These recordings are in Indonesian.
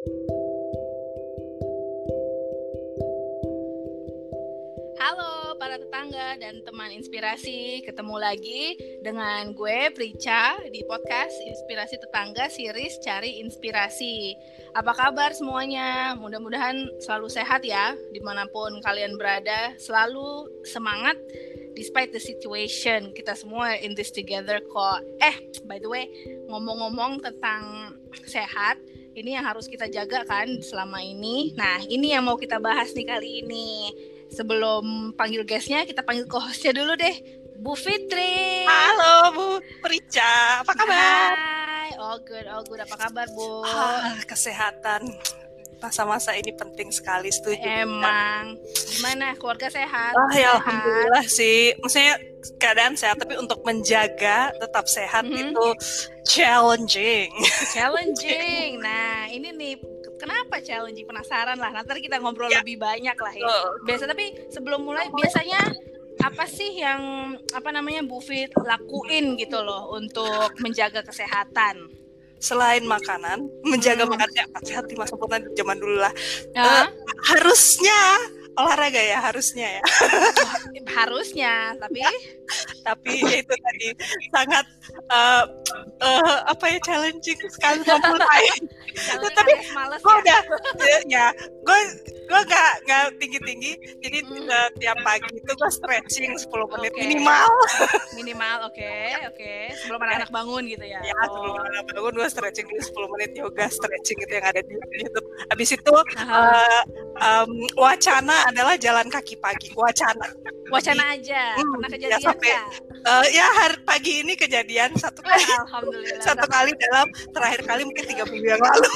Halo para tetangga dan teman inspirasi, ketemu lagi dengan gue Prica di podcast Inspirasi Tetangga series Cari Inspirasi. Apa kabar semuanya? Mudah-mudahan selalu sehat ya, di mana pun kalian berada, selalu semangat despite the situation. Kita semua in this together kok. Eh, by the way, ngomong-ngomong tentang sehat, ini yang harus kita jaga kan selama ini. Nah, ini yang mau kita bahas nih kali ini. Sebelum panggil guestnya kita panggil co-hostnya dulu deh. Bu Fitri. Halo Bu Prica apa kabar? Hai. All good all good. Apa kabar Bu? Ah, kesehatan. Masa-masa ini penting sekali setuju. Emang. Gimana? Keluarga sehat? Ah ya alhamdulillah sih. Maksudnya keadaan sehat tapi untuk menjaga tetap sehat mm -hmm. itu challenging. Challenging. Nah ini nih kenapa challenging? Penasaran lah. Nanti kita ngobrol ya. lebih banyak lah ya. Biasa tapi sebelum mulai biasanya apa sih yang apa namanya Bu Fit lakuin gitu loh untuk menjaga kesehatan? Selain makanan menjaga hmm. makan sehat. Di masa zaman dulu lah. Uh, harusnya olahraga ya harusnya ya. Harusnya tapi tapi itu tadi sangat uh, uh, apa ya challenging sekali memulai tapi males gue ya. udah ya, ya gue gue gak gak tinggi tinggi jadi hmm. uh, tiap pagi itu gue stretching 10 menit okay. minimal minimal oke okay, oke okay. sebelum anak-anak bangun gitu ya ya oh. sebelum anak bangun gue stretching di 10 menit yoga stretching itu yang ada di YouTube habis itu uh, um, wacana adalah jalan kaki pagi wacana wacana aja hmm, pernah kejadian ya, sampai, ya? Uh, ya hari pagi ini kejadian satu kali. Alhamdulillah satu kali dalam terakhir kali mungkin tiga minggu yang lalu.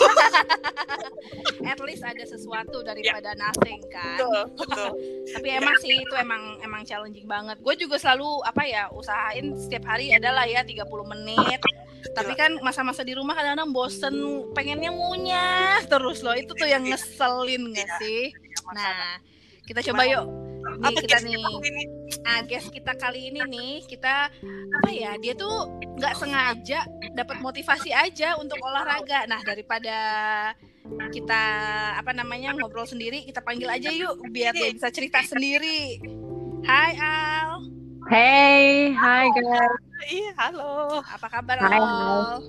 At least ada sesuatu daripada ya. nothing kan? Betul, betul. tapi emang sih itu emang emang challenging banget. Gue juga selalu apa ya usahain setiap hari adalah ya 30 menit. Tapi kan masa-masa di rumah kadang-kadang bosen pengennya ngunyah terus loh. Itu tuh yang ngeselin gak iya. sih? Nah kita coba yuk nih kita nih nah guest kita kali ini nih kita apa ya dia tuh nggak sengaja dapat motivasi aja untuk olahraga nah daripada kita apa namanya ngobrol sendiri kita panggil aja yuk biar dia bisa cerita sendiri Hai Al Hey, hi guys. Iya, halo. Apa kabar Hi, Al?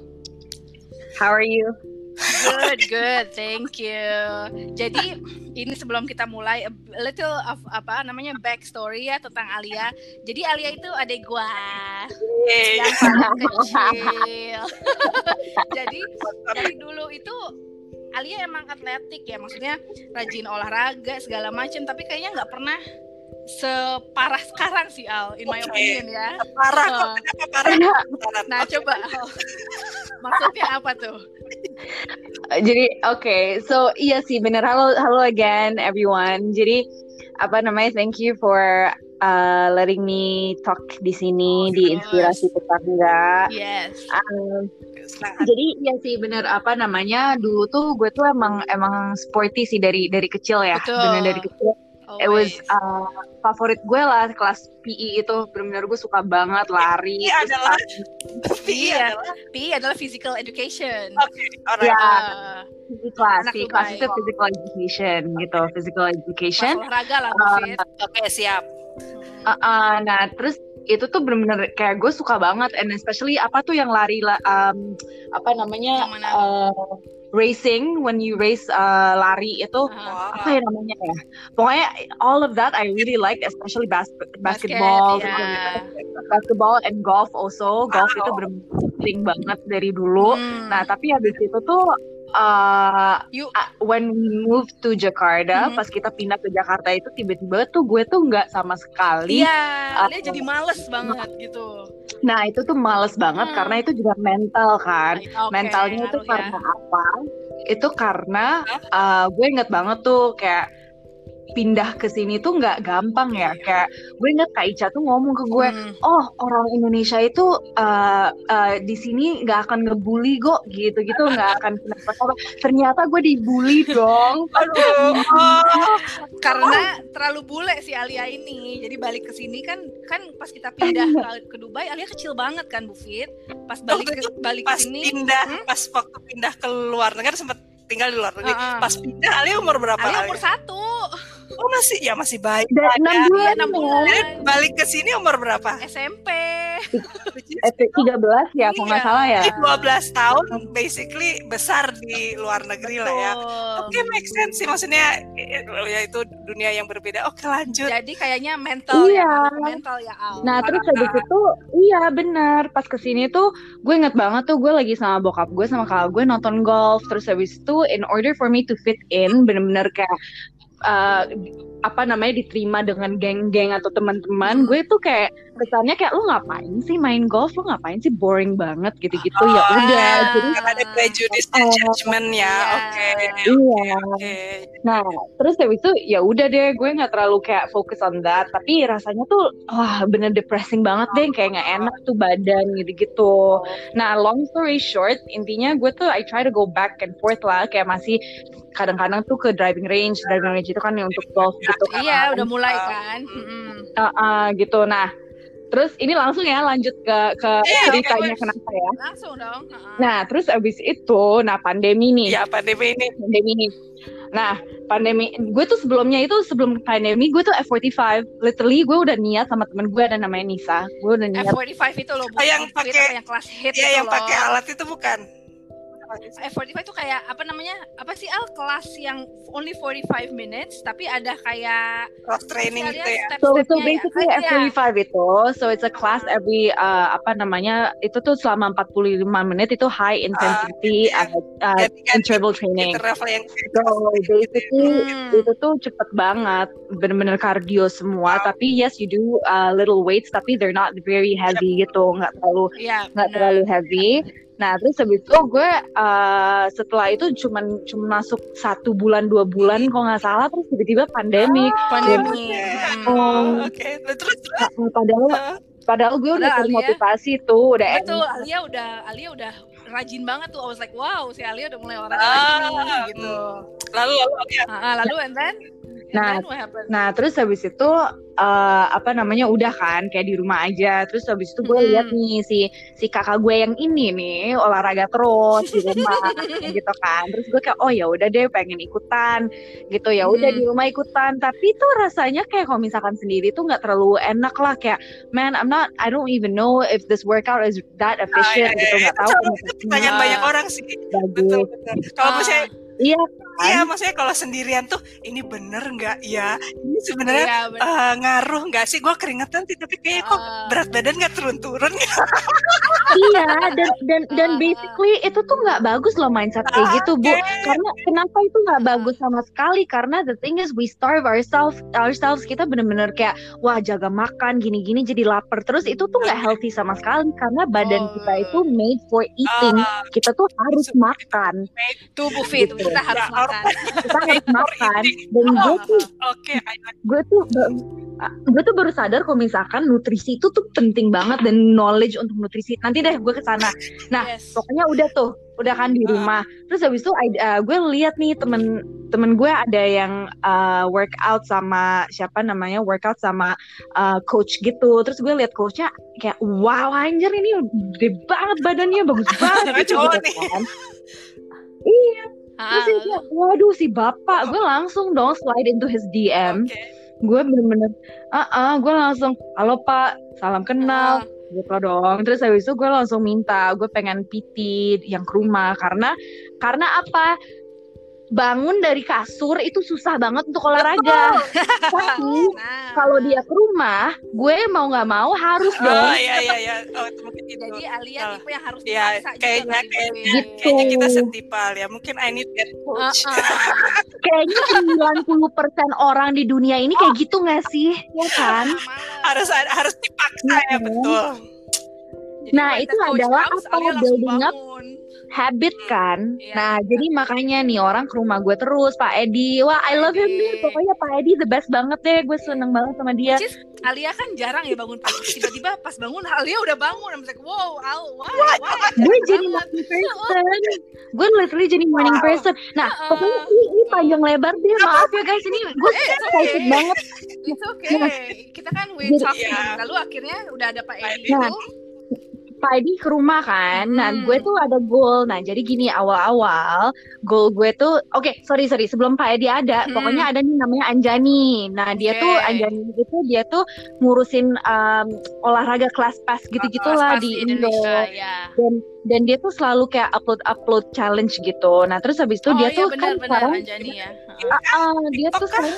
How are you? Good, good, thank you. Jadi ini sebelum kita mulai a little of apa namanya backstory ya tentang Alia. Jadi Alia itu adik gua Yeay. yang paling kecil. Jadi dari dulu itu Alia emang atletik ya, maksudnya rajin olahraga segala macam, tapi kayaknya nggak pernah separah sekarang sih Al, in my opinion ya. Parah kok, kenapa parah? Nah, coba Al. Maksudnya apa tuh? Jadi oke, okay. so iya sih bener halo halo again everyone. Jadi apa namanya thank you for uh, letting me talk di sini oh, di inspirasi tetangga. Yes. Um, jadi iya sih bener apa namanya dulu tuh gue tuh emang emang sporty sih dari dari kecil ya. Betul. Bener dari kecil Always. It was uh, favorit gue lah kelas PE itu benar-benar gue suka banget lari. PE adalah PE adalah PE adalah physical education. Oke, okay, alright. Ya, PE kelas, PE kelas itu physical education gitu, physical education. olahraga lah, uh, Oke, okay, siap. Uh, uh, nah, terus itu tuh bener-bener kayak gue suka banget and especially apa tuh yang lari um, apa namanya uh, racing when you race uh, lari itu uh, apa ya namanya ya pokoknya all of that I really like especially bas basketball Basket, yeah. basketball and golf also golf wow. itu bener-bener banget dari dulu hmm. nah tapi habis itu tuh uh, you uh, when we moved to Jakarta, mm-hmm. pas kita pindah ke Jakarta itu tiba-tiba tuh gue tuh nggak sama sekali. Iya, uh, dia jadi males banget gitu. Nah itu tuh males banget hmm. karena itu juga mental kan. Okay, Mentalnya itu ya. karena apa? Itu karena uh, gue inget banget tuh kayak pindah ke sini tuh nggak gampang ya kayak gue inget Kak Ica tuh ngomong ke gue hmm. oh orang Indonesia itu uh, uh, di sini nggak akan ngebully kok gitu gitu nggak akan kenapa apa ternyata gue dibully dong aduh oh. karena terlalu bule si Alia ini jadi balik ke sini kan kan pas kita pindah ke, ke Dubai Alia kecil banget kan Bu Fit pas balik ke, balik pas ke sini pindah hmm? pas waktu pindah ke luar negara sempat tinggal di luar negeri. Uh -uh. Pas pindah Alia umur berapa? Alia umur satu. Oh masih ya masih baik. Dan enam bulan, ya, bulan. Jadi balik ke sini umur berapa? SMP. tiga belas ya, kalau nggak iya. salah ya. Dua belas tahun, basically besar di luar negeri Betul. lah ya. Oke, okay, make sense sih. Maksudnya ya itu dunia yang berbeda. Oke, okay, lanjut. Jadi kayaknya mental iya. ya, mental ya. Al. Nah, terus habis itu, iya benar. Pas ke sini tuh, gue inget banget tuh gue lagi sama bokap gue sama kakak gue nonton golf. Terus habis itu, in order for me to fit in, bener-bener kayak uh, apa namanya diterima dengan geng-geng atau teman-teman gue tuh kayak kesannya kayak lu ngapain sih main golf? Lu ngapain sih boring banget? gitu-gitu. Ya oh, ya udah jadi ada prejudice dan judgment ya. iya. oke okay. iya. okay. nah terus habis itu ya udah deh gue nggak terlalu kayak fokus on that. Tapi rasanya tuh wah bener depressing banget deh kayak nggak enak tuh badan gitu-gitu. Nah long story short intinya gue tuh I try to go back and forth lah. Kayak masih kadang-kadang tuh ke driving range. Driving range itu kan yang untuk golf gitu kan. iya udah mulai kan. Uh, uh, gitu. Nah terus ini langsung ya lanjut ke ke yeah, ceritanya okay, kenapa ya langsung dong uh-huh. nah terus abis itu nah pandemi nih ya pandemi ini pandemi ini Nah, pandemi gue tuh sebelumnya itu sebelum pandemi gue tuh F45. Literally gue udah niat sama temen gue ada namanya Nisa. Gue udah niat. F45 itu loh, oh, yang pakai yang kelas hit ya, yang pakai alat itu bukan. F45 itu kayak apa namanya? Apa sih Al kelas yang only 45 minutes tapi ada kayak cross training gitu ya. So so basically ya? F45 itu so it's a class every uh, apa namanya? Itu tuh selama 45 menit itu high intensity uh, uh, uh, interval training. So basically hmm. itu tuh cepet banget, bener-bener cardio semua. Wow. Tapi yes you do uh, little weights tapi they're not very heavy yep. gitu, nggak terlalu iya, nggak yeah, terlalu heavy. Nah terus habis itu gue uh, setelah itu cuman cuma masuk satu bulan dua bulan kalau nggak salah terus tiba-tiba pandemi. Oh, pandemi. Oh, Oke. Okay. Terus, terus. padahal uh. padahal gue udah termotivasi tuh udah. Betul. Alia udah Alia udah rajin banget tuh. I was like wow si Alia udah mulai olahraga ah, nih gitu. Lalu lalu Alia. Uh, lalu and then Nah, nah terus habis itu uh, apa namanya udah kan kayak di rumah aja. Terus habis itu gue hmm. lihat nih si si kakak gue yang ini nih olahraga terus di rumah gitu kan. Terus gue kayak oh ya udah deh pengen ikutan gitu ya udah hmm. di rumah ikutan. Tapi tuh rasanya kayak kalau misalkan sendiri tuh nggak terlalu enak lah kayak man I'm not I don't even know if this workout is that efficient ah, gitu nggak tahu. Itu banyak orang sih. Betul, betul. Kalau misalnya Iya? Iya, maksudnya kalau sendirian tuh ini bener nggak ya? Ini sebenarnya iya, uh, ngaruh nggak sih? Gue keringetan sih, tapi kayaknya kok berat badan nggak turun-turun. iya, dan dan dan basically itu tuh nggak bagus loh mindset kayak gitu, Bu. Karena kenapa itu nggak bagus sama sekali? Karena the thing is we starve ourselves, ourselves kita bener-bener kayak wah jaga makan gini-gini jadi lapar terus itu tuh nggak healthy sama sekali karena badan kita itu made for eating. Kita tuh harus makan. Tubuh fit, gitu. kita harus makan makan. Kita harus makan. dan gue tuh okay, gue tuh gue tuh baru sadar kalau misalkan nutrisi itu tuh penting banget dan knowledge untuk nutrisi. Nanti deh gue ke sana nah yes. pokoknya udah tuh udah kan di rumah. Terus habis itu uh, gue lihat nih temen temen gue ada yang uh, workout sama siapa namanya workout sama uh, coach gitu. Terus gue lihat coachnya kayak wow anjir ini gede banget badannya bagus banget. Gitu, kan. iya Terus dia kayak, waduh si bapak, gue langsung dong slide into his DM. Okay. Gue bener-bener, ah, uh -uh, gue langsung, halo pak, salam kenal. Uh. gitu dong terus habis itu gue langsung minta gue pengen PT yang ke rumah karena karena apa bangun dari kasur itu susah banget untuk olahraga. Tapi nah. kalau dia ke rumah, gue mau nggak mau harus oh, dong. Oh iya iya iya. Oh, mungkin itu. Jadi Alia oh. tipe yang harus ya, kayaknya kayaknya, gitu. kayaknya kita setipal ya. Mungkin I need that coach. Uh, uh. kayaknya 90% orang di dunia ini kayak gitu nggak sih? Ya kan? harus harus dipaksa ya, ya betul. Jadi nah, itu adalah apa building up habit kan. Yeah. Nah, jadi makanya nih orang ke rumah gue terus, Pak Edi. Wah, I love him deh. Pokoknya Pak Edi the best banget deh. Gue seneng banget sama dia. Which is, Alia kan jarang ya bangun pagi. Tiba-tiba pas bangun, Alia udah bangun. I'm like, wow, Al, why? why? gue jadi morning person. gue literally jadi morning person. Nah, uh, pokoknya ini, ini panjang lebar deh. Maaf ya guys, ini gue eh, excited okay. banget. It's okay. Nah, Kita kan we talking. Yeah. Lalu akhirnya udah ada Pak Edi nah, itu Edi ke rumah kan. Nah, hmm. gue tuh ada goal. Nah, jadi gini awal-awal goal gue tuh oke, okay, sorry sorry, sebelum Pak Edi ada, hmm. pokoknya ada nih namanya Anjani. Nah, dia okay. tuh Anjani itu dia tuh ngurusin um, olahraga kelas pas gitu-gitulah di Indo. Ya. Dan dan dia tuh selalu kayak upload upload challenge gitu. Nah, terus habis itu oh, dia iya, tuh bener, kan bener, sekarang Anjani ya. Uh, uh, dia tuh sekarang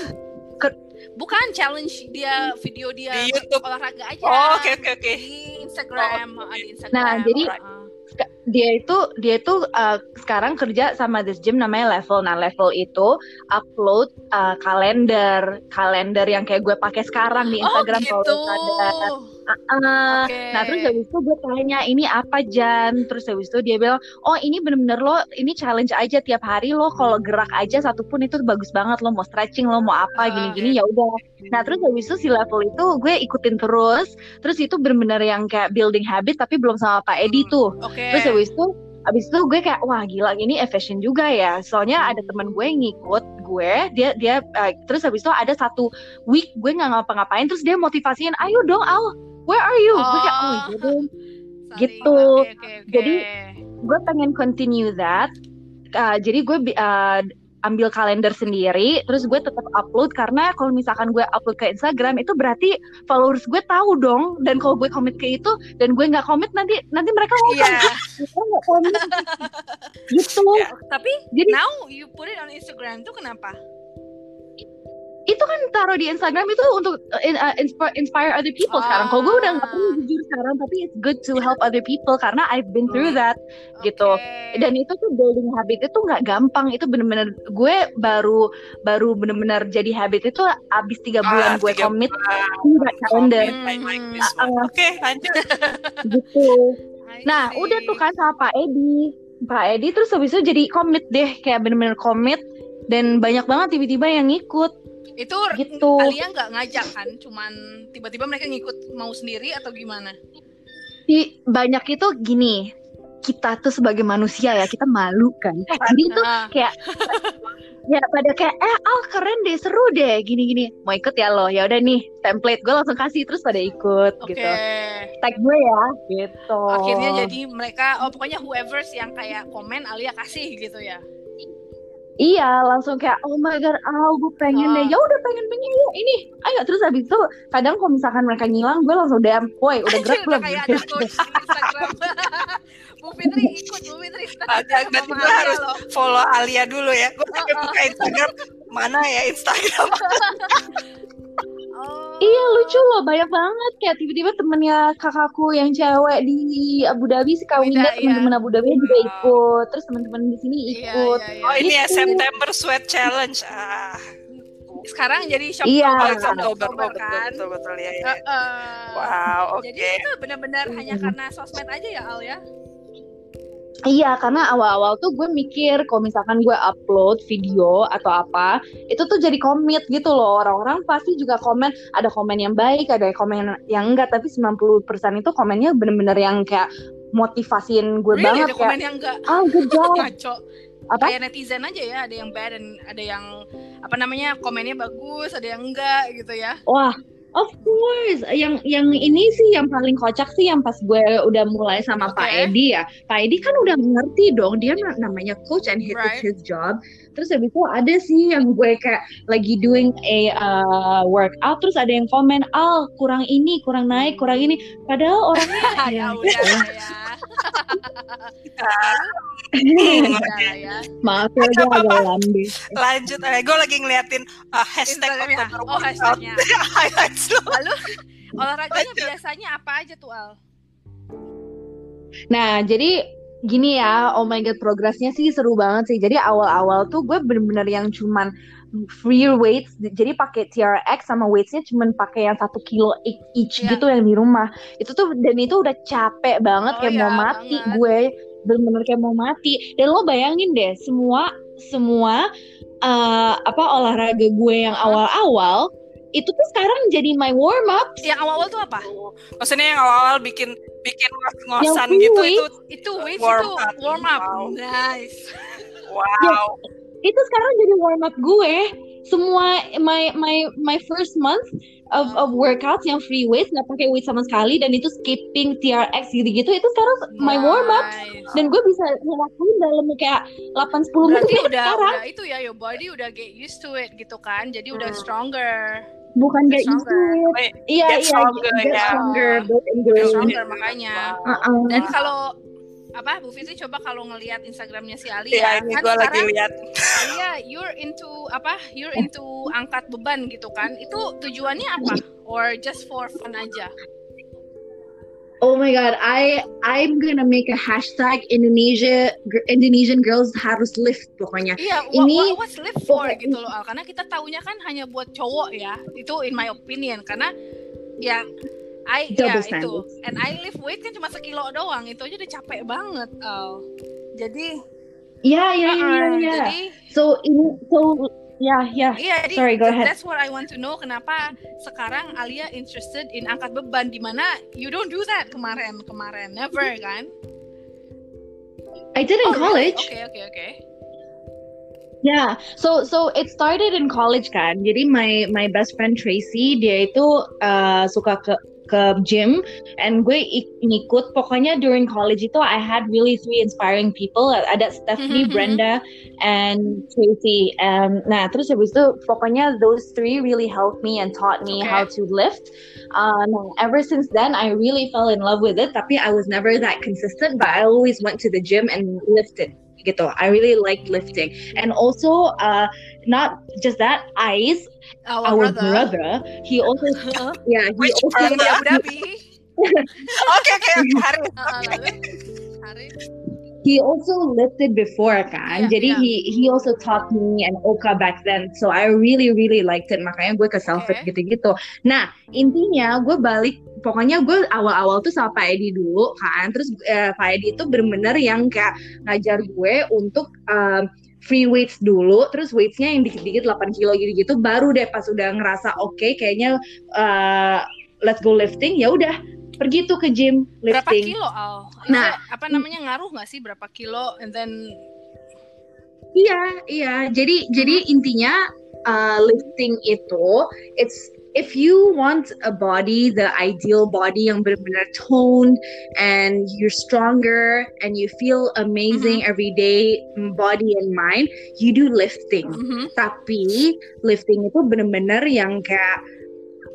bukan challenge dia video dia di YouTube. olahraga aja. Oh, oke oke oke. Di Instagram, oh. di Instagram. Nah, jadi uh. Dia itu dia itu uh, sekarang kerja sama this gym namanya Level. Nah, Level itu upload uh, kalender, kalender yang kayak gue pakai sekarang di oh, Instagram oh, gitu. kalau Uh, okay. Nah terus habis itu gue tanya ini apa Jan? Terus habis itu dia bilang Oh ini bener-bener lo ini challenge aja tiap hari lo. Kalau gerak aja satupun itu bagus banget Lo. Mau stretching lo mau apa gini-gini ya udah. Nah terus habis itu si level itu gue ikutin terus. Terus itu bener-bener yang kayak building habit tapi belum sama Pak Edi hmm, tuh. okay. Terus habis itu Abis itu gue kayak wah gila ini efisien juga ya. Soalnya ada teman gue yang ngikut gue, dia dia uh, terus habis itu ada satu week gue nggak ngapa-ngapain, terus dia motivasiin, ayo dong Al, where are you? Oh. Gue kayak oh iya dong. Gitu. Okay, okay, okay. Jadi gue pengen continue that. Uh, jadi gue uh, ambil kalender sendiri, terus gue tetap upload karena kalau misalkan gue upload ke Instagram itu berarti followers gue tahu dong. Dan kalau gue komit ke itu dan gue nggak komit nanti nanti mereka mau yeah. nggak komit gitu. Yeah. Tapi jadi now you put it on Instagram tuh kenapa? Itu kan taruh di Instagram itu untuk uh, uh inspire, inspire other people ah. sekarang. Kalau gue udah nggak perlu jujur sekarang, tapi it's good to help other people karena I've been through that okay. gitu. Dan itu tuh building habit itu nggak gampang. Itu bener-bener gue baru baru bener-bener jadi habit itu abis tiga ah, bulan ah, gue commit nggak calendar. Hmm. Uh, Oke, okay, lanjut. gitu. Nah, udah tuh kan sama Pak Edi. Pak Edi terus habis itu jadi komit deh, kayak bener-bener komit dan banyak banget tiba-tiba yang ngikut itu gitu. Alia nggak ngajak kan? Cuman tiba-tiba mereka ngikut mau sendiri atau gimana? Di banyak itu gini, kita tuh sebagai manusia ya kita malu kan. Jadi tuh ah. kayak ya pada kayak eh al keren deh seru deh gini gini mau ikut ya lo ya udah nih template gue langsung kasih terus pada ikut okay. gitu tag gue ya gitu akhirnya jadi mereka oh pokoknya whoever yang kayak komen Alia kasih gitu ya Iya, langsung kayak oh my god, ah gue pengen oh. deh. Ya udah pengen pengen ya ini. Ayo terus habis itu kadang kalau misalkan mereka ngilang, gue langsung DM, "Woi, udah gerak belum?" kayak ada coach di Instagram. Bu Fitri ikut, Bu Fitri. Ada, gue harus loh. follow Alia dulu ya. Gue oh, oh. buka Instagram, mana ya Instagram? Oh. Iya lucu loh banyak banget kayak tiba-tiba temennya kakakku yang cewek di Abu Dhabi sekawinnya iya. teman-teman Abu Dhabi juga ikut terus teman-teman di sini iya, ikut. Iya, iya, iya. Oh ini ya September Sweat Challenge ah. Sekarang jadi shop iya. Oktober, Oktober kan. Betul betul, betul ya. ya. Uh, uh. Wow oke. Okay. Jadi itu benar-benar hanya karena sosmed aja ya Al ya? Iya, karena awal-awal tuh gue mikir kalau misalkan gue upload video atau apa, itu tuh jadi komit gitu loh. Orang-orang pasti juga komen, ada komen yang baik, ada komen yang enggak, tapi 90% itu komennya bener-bener yang kayak motivasiin gue really? banget ada kayak, komen yang enggak. Ah, good job. Ngaco. Apa? Kayak netizen aja ya, ada yang bad dan ada yang apa namanya komennya bagus, ada yang enggak gitu ya. Wah, Of course, yang yang ini sih yang paling kocak sih yang pas gue udah mulai sama okay. Pak Edi ya. Pak Edi kan udah ngerti dong dia namanya coach and right. his job. Terus habis itu ada sih yang gue kayak lagi doing a uh, workout terus ada yang komen, "Al, kurang ini, kurang naik, kurang ini." Padahal orangnya ya udah ya. ya. Maaf ya gue agak lambe. Lanjut, eh, gue lagi ngeliatin uh, hashtag Oh hashtagnya. highlights Lalu olahraganya biasanya apa aja tuh Al? Nah jadi gini ya, oh my god progresnya sih seru banget sih. Jadi awal-awal tuh gue bener-bener yang cuman free weights jadi pakai TRX sama weightsnya cuman pakai yang satu kilo each yeah. gitu yang di rumah itu tuh dan itu udah capek banget oh, kayak ya, mau mati banget. gue bener-bener kayak mau mati dan lo bayangin deh semua semua uh, apa olahraga gue yang awal-awal itu tuh sekarang jadi my warm up. Yang awal-awal tuh apa? Maksudnya yang awal-awal bikin bikin ngos-ngosan gitu itu itu warm itu up. warm up. Wow. Nice. Wow. Ya, itu sekarang jadi warm up gue semua my my my first month of of workouts yang free weights nggak pakai weight sama sekali dan itu skipping TRX gitu-gitu itu sekarang my warm up dan gue bisa ngelakuin dalam kayak 8 10 menit udah, sekarang. udah itu ya your body udah get used to it gitu kan jadi udah hmm. stronger bukan get used to it iya iya stronger, get ya. stronger, get stronger makanya uh -uh. dan kalau apa Bu Fitri coba kalau ngelihat Instagramnya si Alia ya, ini kan gua lagi lihat Alia you're into apa you're into angkat beban gitu kan itu tujuannya apa or just for fun aja Oh my god, I I'm gonna make a hashtag Indonesia Indonesian girls harus lift pokoknya. Iya, ini what, what's lift for pokoknya. gitu loh Al? Karena kita tahunya kan hanya buat cowok ya. Itu in my opinion karena ya I Double ya itu and I lift weight kan cuma sekilo doang itu aja udah capek banget oh. jadi ya ya ya ya so ini so Ya, ya. Iya, Sorry, go ahead. That's what I want to know. Kenapa sekarang Alia interested in angkat beban di mana you don't do that kemarin kemarin, never kan? I did in oh, college. Oke, oke, oke. Yeah, so so it started in college kan. Jadi my my best friend Tracy dia itu uh, suka ke ke gym and gue ikut pokoknya during college itu I had really three inspiring people ada Stephanie, Brenda, and Tracy. Um, nah terus habis itu pokoknya those three really helped me and taught me okay. how to lift. Um, ever since then I really fell in love with it. Tapi I was never that consistent, but I always went to the gym and lifted gitu. I really like lifting, and also uh, not just that, Ice, our, our brother. brother. he also yeah, he Which also brother? Abu Dhabi. Oke oke Haris. Haris. He also lifted before kan, yeah, jadi yeah. he he also taught me and Oka back then, so I really really liked it. Makanya gue ke Selfit okay. gitu-gitu. Nah intinya gue balik pokoknya gue awal-awal tuh sama Pak Edi dulu kan terus uh, Pak Edi itu bener-bener yang kayak ngajar gue untuk uh, free weights dulu terus weightsnya yang dikit-dikit 8 kilo gitu-gitu baru deh pas udah ngerasa oke okay, kayaknya uh, let's go lifting ya udah pergi tuh ke gym lifting. Berapa kilo Al? Nah, apa namanya ngaruh nggak sih berapa kilo and then Iya, iya. Jadi jadi intinya uh, lifting itu it's if you want a body, the ideal body yang benar-benar toned and you're stronger and you feel amazing mm-hmm. every day, body and mind, you do lifting. Mm-hmm. Tapi lifting itu benar-benar yang kayak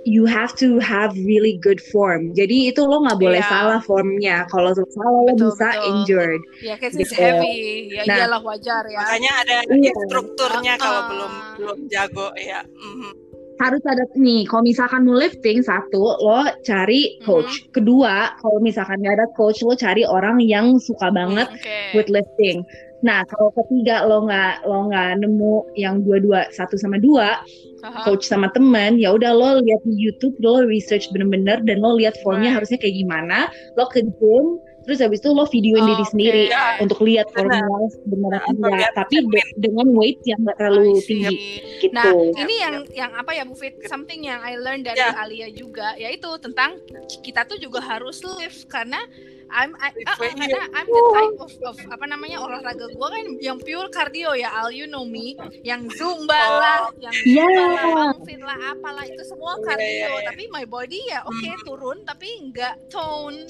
you have to have really good form. Jadi itu lo nggak boleh yeah. salah formnya. Kalau salah lo bisa betul. injured. Ya kayak gitu. heavy. Ya nah, iyalah wajar ya. Makanya ada iya. strukturnya uh, kalau ah. belum belum jago ya. Mm-hmm harus ada nih kalau misalkan mau lifting satu lo cari coach mm -hmm. kedua kalau misalkan gak ada coach lo cari orang yang suka banget okay. with lifting nah kalau ketiga lo nggak lo nggak nemu yang dua-dua satu sama dua uh-huh. coach sama temen ya udah lo lihat di YouTube lo research bener-bener dan lo lihat formnya right. harusnya kayak gimana lo ke gym terus habis itu lo videoin oh, diri sendiri okay. untuk lihat formula sebenarnya enggak tapi de dengan weight yang gak terlalu tinggi gitu. Nah, ini yang yang apa ya Bu Fit something yang I learned dari yeah. Alia juga yaitu tentang kita tuh juga harus lift karena I'm I, uh, uh, karena I'm the type of, of apa namanya olahraga gue kan yang pure cardio ya Al you know me yang zumba oh. lah yang yeah. lah lah apalah itu semua cardio yeah, yeah, yeah. tapi my body ya oke okay, hmm. turun tapi nggak tone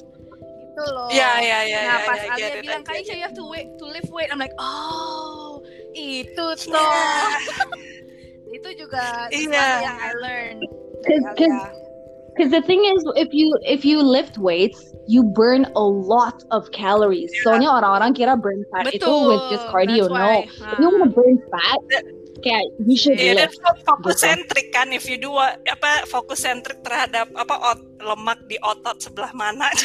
gitu loh. Iya iya iya. Nah ya, pas ya, Alia ya, bilang kayaknya you have to wait to lift weight, I'm like oh itu tuh. Yeah. itu juga yeah. yang I learned. Because the thing is, if you if you lift weights, you burn a lot of calories. Yeah. Soalnya orang-orang kira burn fat Betul. itu with just cardio. no, uh. if you want to burn fat, kayak you should yeah, lift. fokus sentrik kan if you do apa fokus sentrik terhadap apa ot, lemak di otot sebelah mana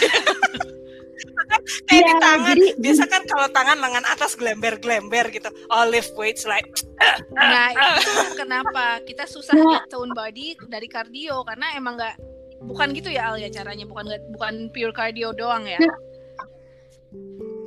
kayak yeah, di tangan jadi, biasa kan kalau tangan lengan atas glember-glember gitu oh lift weights like nah itu kenapa kita susah nah, get tone body dari kardio karena emang nggak bukan gitu ya Al ya caranya bukan bukan pure cardio doang ya nah,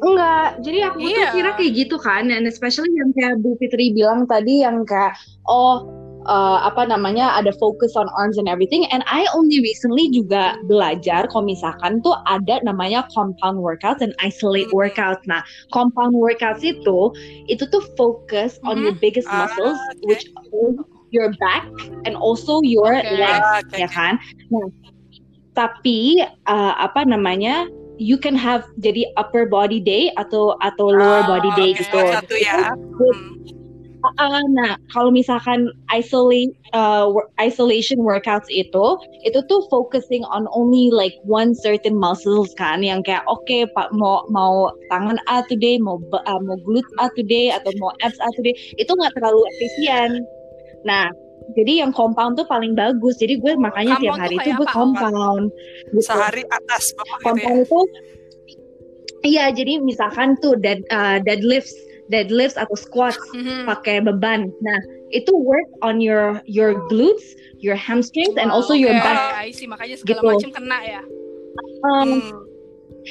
Enggak, jadi aku yeah. tuh iya. kira kayak gitu kan, and especially yang kayak Bu Fitri bilang tadi yang kayak oh uh, apa namanya ada focus on arms and everything, and I only recently juga belajar kalau misalkan tuh ada namanya compound workout dan isolate mm-hmm. workout. Nah, compound workouts itu itu tuh focus on mm -hmm. your biggest muscles, uh, okay. which your back and also your okay. legs okay. ya kan nah tapi uh, apa namanya you can have jadi upper body day atau atau lower oh, body day okay. gitu satu ya hmm Uh, nah, kalau misalkan isolate uh, isolation workouts itu, itu tuh focusing on only like one certain muscles kan, yang kayak oke okay, pak mau mau tangan A today, mau uh, mau glute A today atau mau abs A today, itu nggak terlalu efisien. Nah, jadi yang compound tuh paling bagus. Jadi gue makanya tiap hari itu gue compound. Gitu. Sehari atas compound gitu ya? itu, iya jadi misalkan tuh dead uh, deadlifts deadlifts atau squats mm-hmm. pakai beban. Nah, itu work on your your glutes, your hamstrings, and also okay. your back. I see, makanya segala gitu. macam kena ya. Um, hmm.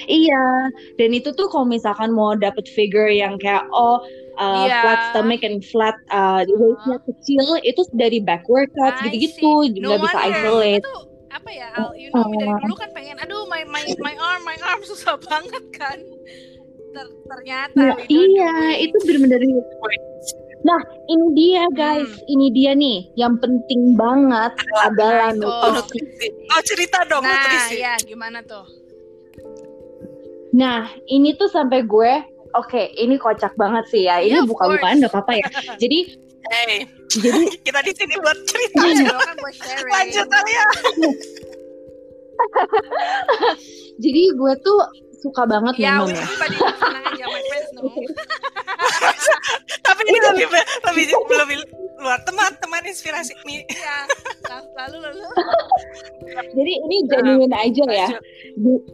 Iya, dan itu tuh kalau misalkan mau dapet figure yang kayak oh uh, yeah. flat stomach and flat uh, waistnya uh. kecil, itu dari back workouts gitu-gitu, nggak no bisa isolate. Itu apa ya, Al, you know, dari dulu kan pengen, aduh my my my arm, my arm susah banget kan ter ternyata nah, iya itu benar-benar Nah, ini dia guys, hmm. ini dia nih yang penting banget nah, adalah nutrisi. Oh, cerita dong nah, nutrisi. Nah, ya gimana tuh? Nah, ini tuh sampai gue, oke, okay, ini kocak banget sih ya. Ini yeah, buka-bukaan nggak apa-apa ya. Jadi Hey, jadi kita di sini buat cerita ya. kan buat sharing. Lanjut ya. jadi gue tuh suka banget ya, minum ya. Tapi ini lebih lebih lebih luar teman teman inspirasi nih. Iya. Lalu lalu. Jadi ini genuine uh, aja ya.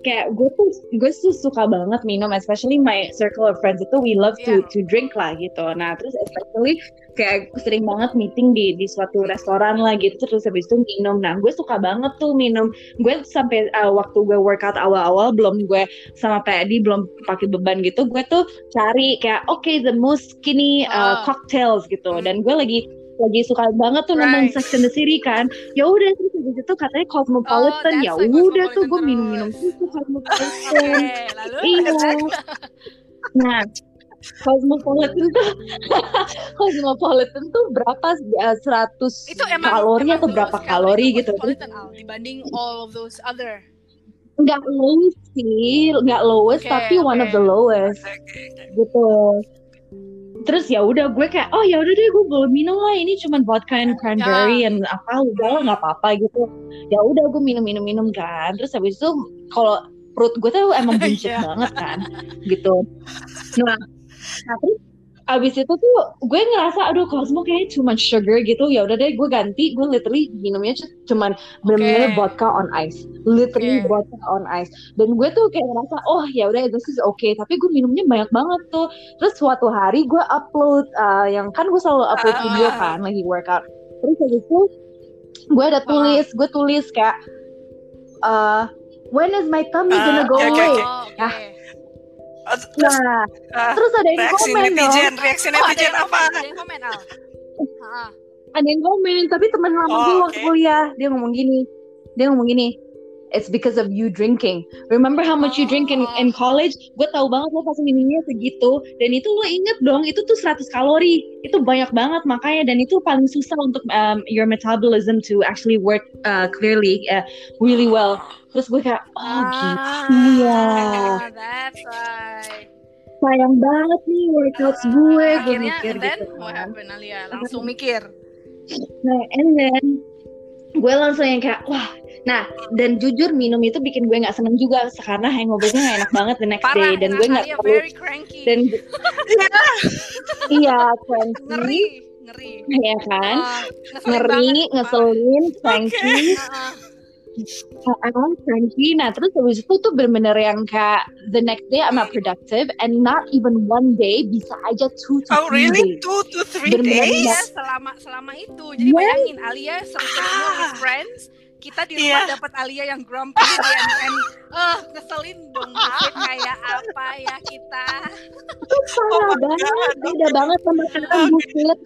Kayak gue tuh gue tuh suka banget minum, especially my circle of friends itu we love to yeah. to drink lah gitu. Nah terus especially kayak sering banget meeting di di suatu restoran lah gitu terus habis itu minum. Nah gue suka banget tuh minum. Gue sampai uh, waktu gue workout awal-awal belum gue sama Pedi belum pakai beban gitu gue tuh cari kayak oke okay, the most skinny uh, cocktails gitu. Dan gue lagi lagi suka banget tuh right. nonton Sex and the City kan. Ya udah terus habis itu katanya cosmopolitan. Oh, ya udah tuh gue minum-minum tuh cosmopolitan. Okay, lalu iya. nah Cosmopolitan tuh Cosmopolitan tuh berapa uh, 100 itu emang, kalori emang atau berapa kalori gitu? Al, dibanding all of those other. Nggak lowest sih nggak lowest okay, tapi okay. one of the lowest gitu. Terus ya udah gue kayak oh ya udah deh gue belum minum lah ini cuma vodka and cranberry yeah. and apa udah lah nggak apa-apa gitu. Ya udah gue minum minum minum kan. Terus habis itu kalau perut gue tuh emang buncit yeah. banget kan gitu. Nah nah terus abis itu tuh gue ngerasa aduh Cosmo kayaknya too much sugar gitu. Ya udah deh gue ganti gue literally minumnya cuman bener-bener okay. vodka on ice. Literally okay. vodka on ice. Dan gue tuh kayak ngerasa oh ya udah itu sih oke okay. tapi gue minumnya banyak banget tuh. Terus suatu hari gue upload uh, yang kan gue selalu upload uh, video kan lagi workout. Terus habis itu gue ada tulis gue tulis kayak uh, when is my tummy uh, gonna go okay, away? okay, okay. Nah, Oh, terus, nah, uh, terus ada yang reaksi komen netizen, dong. Reaksi netizen oh, apa? Ada yang komen, Al. ada yang komen, tapi teman lama oh, gue okay. waktu kuliah, dia ngomong gini. Dia ngomong gini, it's because of you drinking. Remember how much you drink in, in college? Gue tahu banget lo pasti minumnya segitu. Dan itu lo inget dong, itu tuh 100 kalori. Itu banyak banget makanya. Dan itu paling susah untuk um, your metabolism to actually work uh, clearly, uh, really well. Terus gue kayak, oh gitu ya. That's right. Sayang banget nih workouts uh, gue. Gue mikir then, gitu. What happened, Alia? Langsung mikir. Nah, and then gue langsung yang kayak wah nah dan jujur minum itu bikin gue nggak seneng juga karena hangovernya gak enak banget the next Parah, day dan gue nggak perlu dan iya cranky ngeri ngeri ya kan uh, ngeri ngeselin cranky okay. uh, cranky. Nah terus habis itu tuh bener-bener yang kayak the next day I'm not productive and not even one day bisa aja two to oh, three really? days. Two to three bener -bener days? Ya, selama selama itu. Jadi yeah. bayangin Alia seru-serunya ah. with friends kita di rumah yeah. dapat Alia yang grumpy and, and uh, ngeselin dong mungkin kayak apa ya kita? Itu parah oh banget. beda banget sama kita bullshit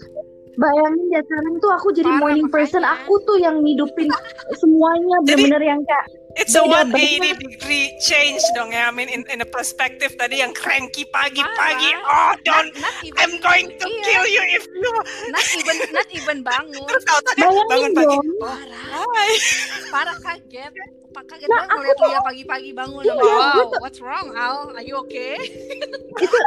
bayangin ya sekarang tuh aku jadi Parah, morning makanya. person aku tuh yang ngidupin semuanya bener-bener yang kayak It's a 180 degree change dong ya. I mean in in a perspective tadi yang cranky pagi-pagi. Oh, don't. Not, not even, I'm going to iya. kill you if you. Not even not even bangun. Terus tahu tadi bangun pagi. Parah. Hai. Parah kaget. Pak kaget nah, banget ngeliat Lia pagi-pagi bangun. Iya, wow, what's wrong Al? Are you okay? itu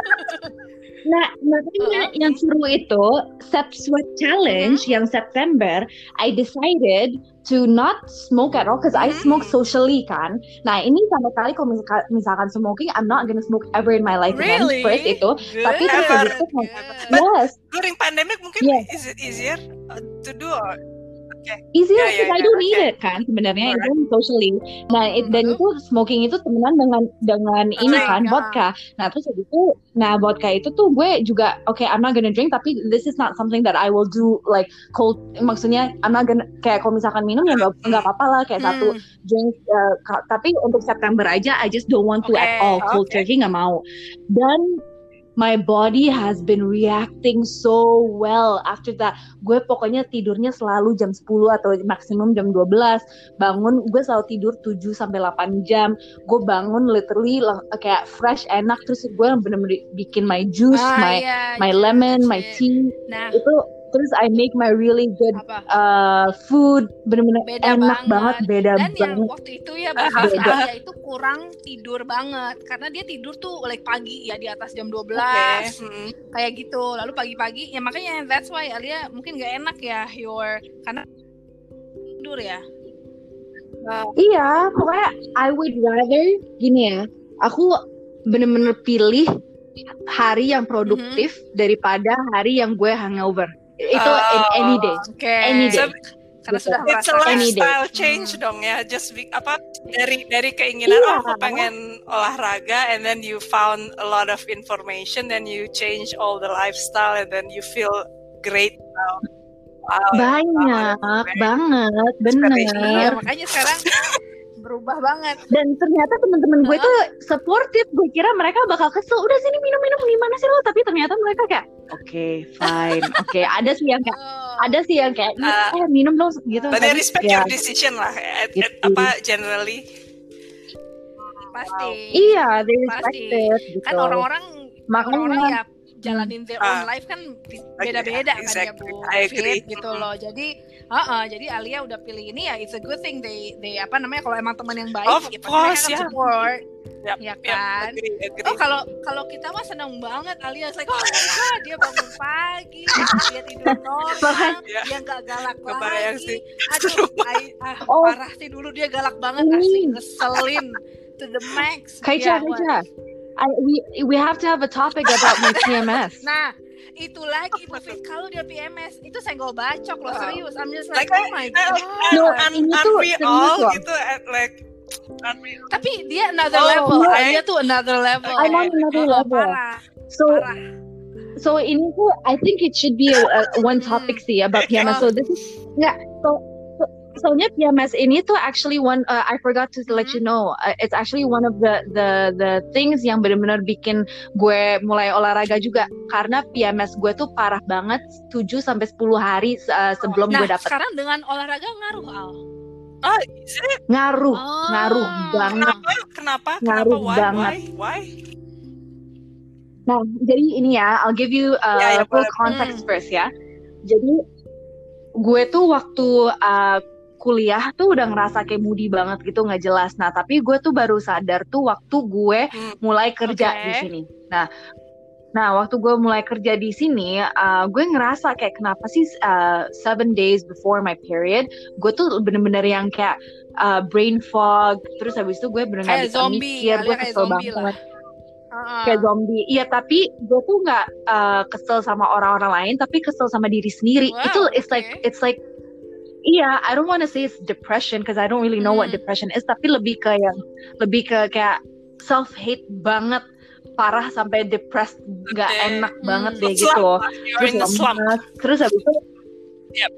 Nah, makanya uh, yang seru itu Sep Sweat Challenge uh, yang September, I decided to not smoke at all because I smoke socially kan. Nah ini sama kali kalau misalkan, misalkan smoking, I'm not gonna smoke ever in my life really? again. First itu, Good. tapi terus habis itu, yes. During pandemic mungkin yes. is it easier uh, to do? Or? Okay. easier yeah, because yeah, I don't yeah. need okay. it kan sebenarnya itu socially nah it, dan itu smoking itu temenan dengan dengan oh ini kan vodka nah terus itu nah vodka itu tuh gue juga oke okay, I'm not gonna drink tapi this is not something that I will do like cold maksudnya I'm not gonna kayak kalau misalkan minum ya nggak nggak apa-apa lah kayak hmm. satu drink uh, tapi untuk September aja I just don't want to okay. at all cold okay. turkey nggak mau dan my body has been reacting so well after that. Gue pokoknya tidurnya selalu jam 10 atau maksimum jam 12. Bangun gue selalu tidur 7 sampai 8 jam. Gue bangun literally kayak fresh enak terus gue bener-bener bikin my juice, ah, my yeah, my lemon, my tea. Nah. Itu terus I make my really good uh, food bener-bener enak banget. banget beda dan banget yang waktu itu ya beda. itu kurang tidur banget karena dia tidur tuh like pagi ya di atas jam 12 okay. hmm. kayak gitu lalu pagi-pagi ya makanya that's why Alia mungkin gak enak ya your karena tidur ya uh, iya pokoknya I would rather gini ya aku bener-bener pilih hari yang produktif mm -hmm. daripada hari yang gue hangover itu uh, any day okay. any day so, karena sudah it's a lifestyle change hmm. dong ya just be, apa dari dari keinginan yeah. oh aku pengen olahraga and then you found a lot of information then you change all the lifestyle and then you feel great now wow, banyak wow, banget bener iya, makanya sekarang berubah banget dan ternyata teman-teman gue tuh supportive gue kira mereka bakal kesel udah sini minum-minum gimana sih lo tapi ternyata mereka kayak oke okay, fine oke okay. ada sih yang kayak oh. ada sih yang kayak uh, eh minum dong gitu they respect ya. your decision lah at, gitu. at, apa generally pasti iya they respect pasti. it gitu. kan orang-orang makanya orang ya jalanin their own uh, life kan beda-beda exactly. kan ya Bu Fit gitu loh jadi uh -uh, jadi Alia udah pilih ini ya it's a good thing they they apa namanya kalau emang teman yang baik of gitu course, yeah. support yep, ya kan yep, agree, agree. oh kalau kalau kita mah seneng banget Alia like oh my dia bangun pagi dia tidur normal yeah. dia nggak galak Kebayang lagi sih. aduh I, ah, oh. parah sih dulu dia galak banget asli ngeselin to the max yeah, Kaicha. I, we we have to have a topic about my PMS. nah, itu lagi Bu Fit kalau dia PMS itu senggol bacok loh serius. I'm just like, like oh my god. No, and, ini tuh we all gitu at like tapi dia another oh, level. right? dia tuh another level. I'm on another oh, level. parah. so parah. so ini tuh I think it should be a, a one topic sih about PMS so this is yeah so soalnya PMS ini tuh actually one uh, I forgot to let you mm-hmm. know uh, it's actually one of the the the things yang benar-benar bikin gue mulai olahraga juga karena PMS gue tuh parah banget 7 sampai 10 hari uh, sebelum nah, gue dapet. sekarang dengan olahraga ngaruh Al. Oh, ngaruh, oh. ngaruh banget. Kenapa? Kenapa? Ngaruh Kenapa? Why? banget. Why? Why? Nah, jadi ini ya, I'll give you uh, yeah, yeah, full context hmm. first ya. Jadi gue tuh waktu uh, kuliah tuh udah ngerasa kayak moody banget gitu nggak jelas. Nah tapi gue tuh baru sadar tuh waktu gue hmm. mulai kerja okay. di sini. Nah Nah, waktu gue mulai kerja di sini, uh, gue ngerasa kayak kenapa sih uh, seven days before my period, gue tuh bener-bener yang kayak uh, brain fog, terus habis itu gue bener-bener bisa zombie, mikir, gue kesel banget. Lah. Kayak zombie. Iya, tapi gue tuh nggak uh, kesel sama orang-orang lain, tapi kesel sama diri sendiri. Wow, itu it's okay. like it's like iya I don't want to say it's depression because I don't really know hmm. what depression is tapi lebih ke yang lebih ke kayak self hate banget parah sampai depressed nggak okay. enak hmm. banget deh gitu terus slump. terus habis itu yep.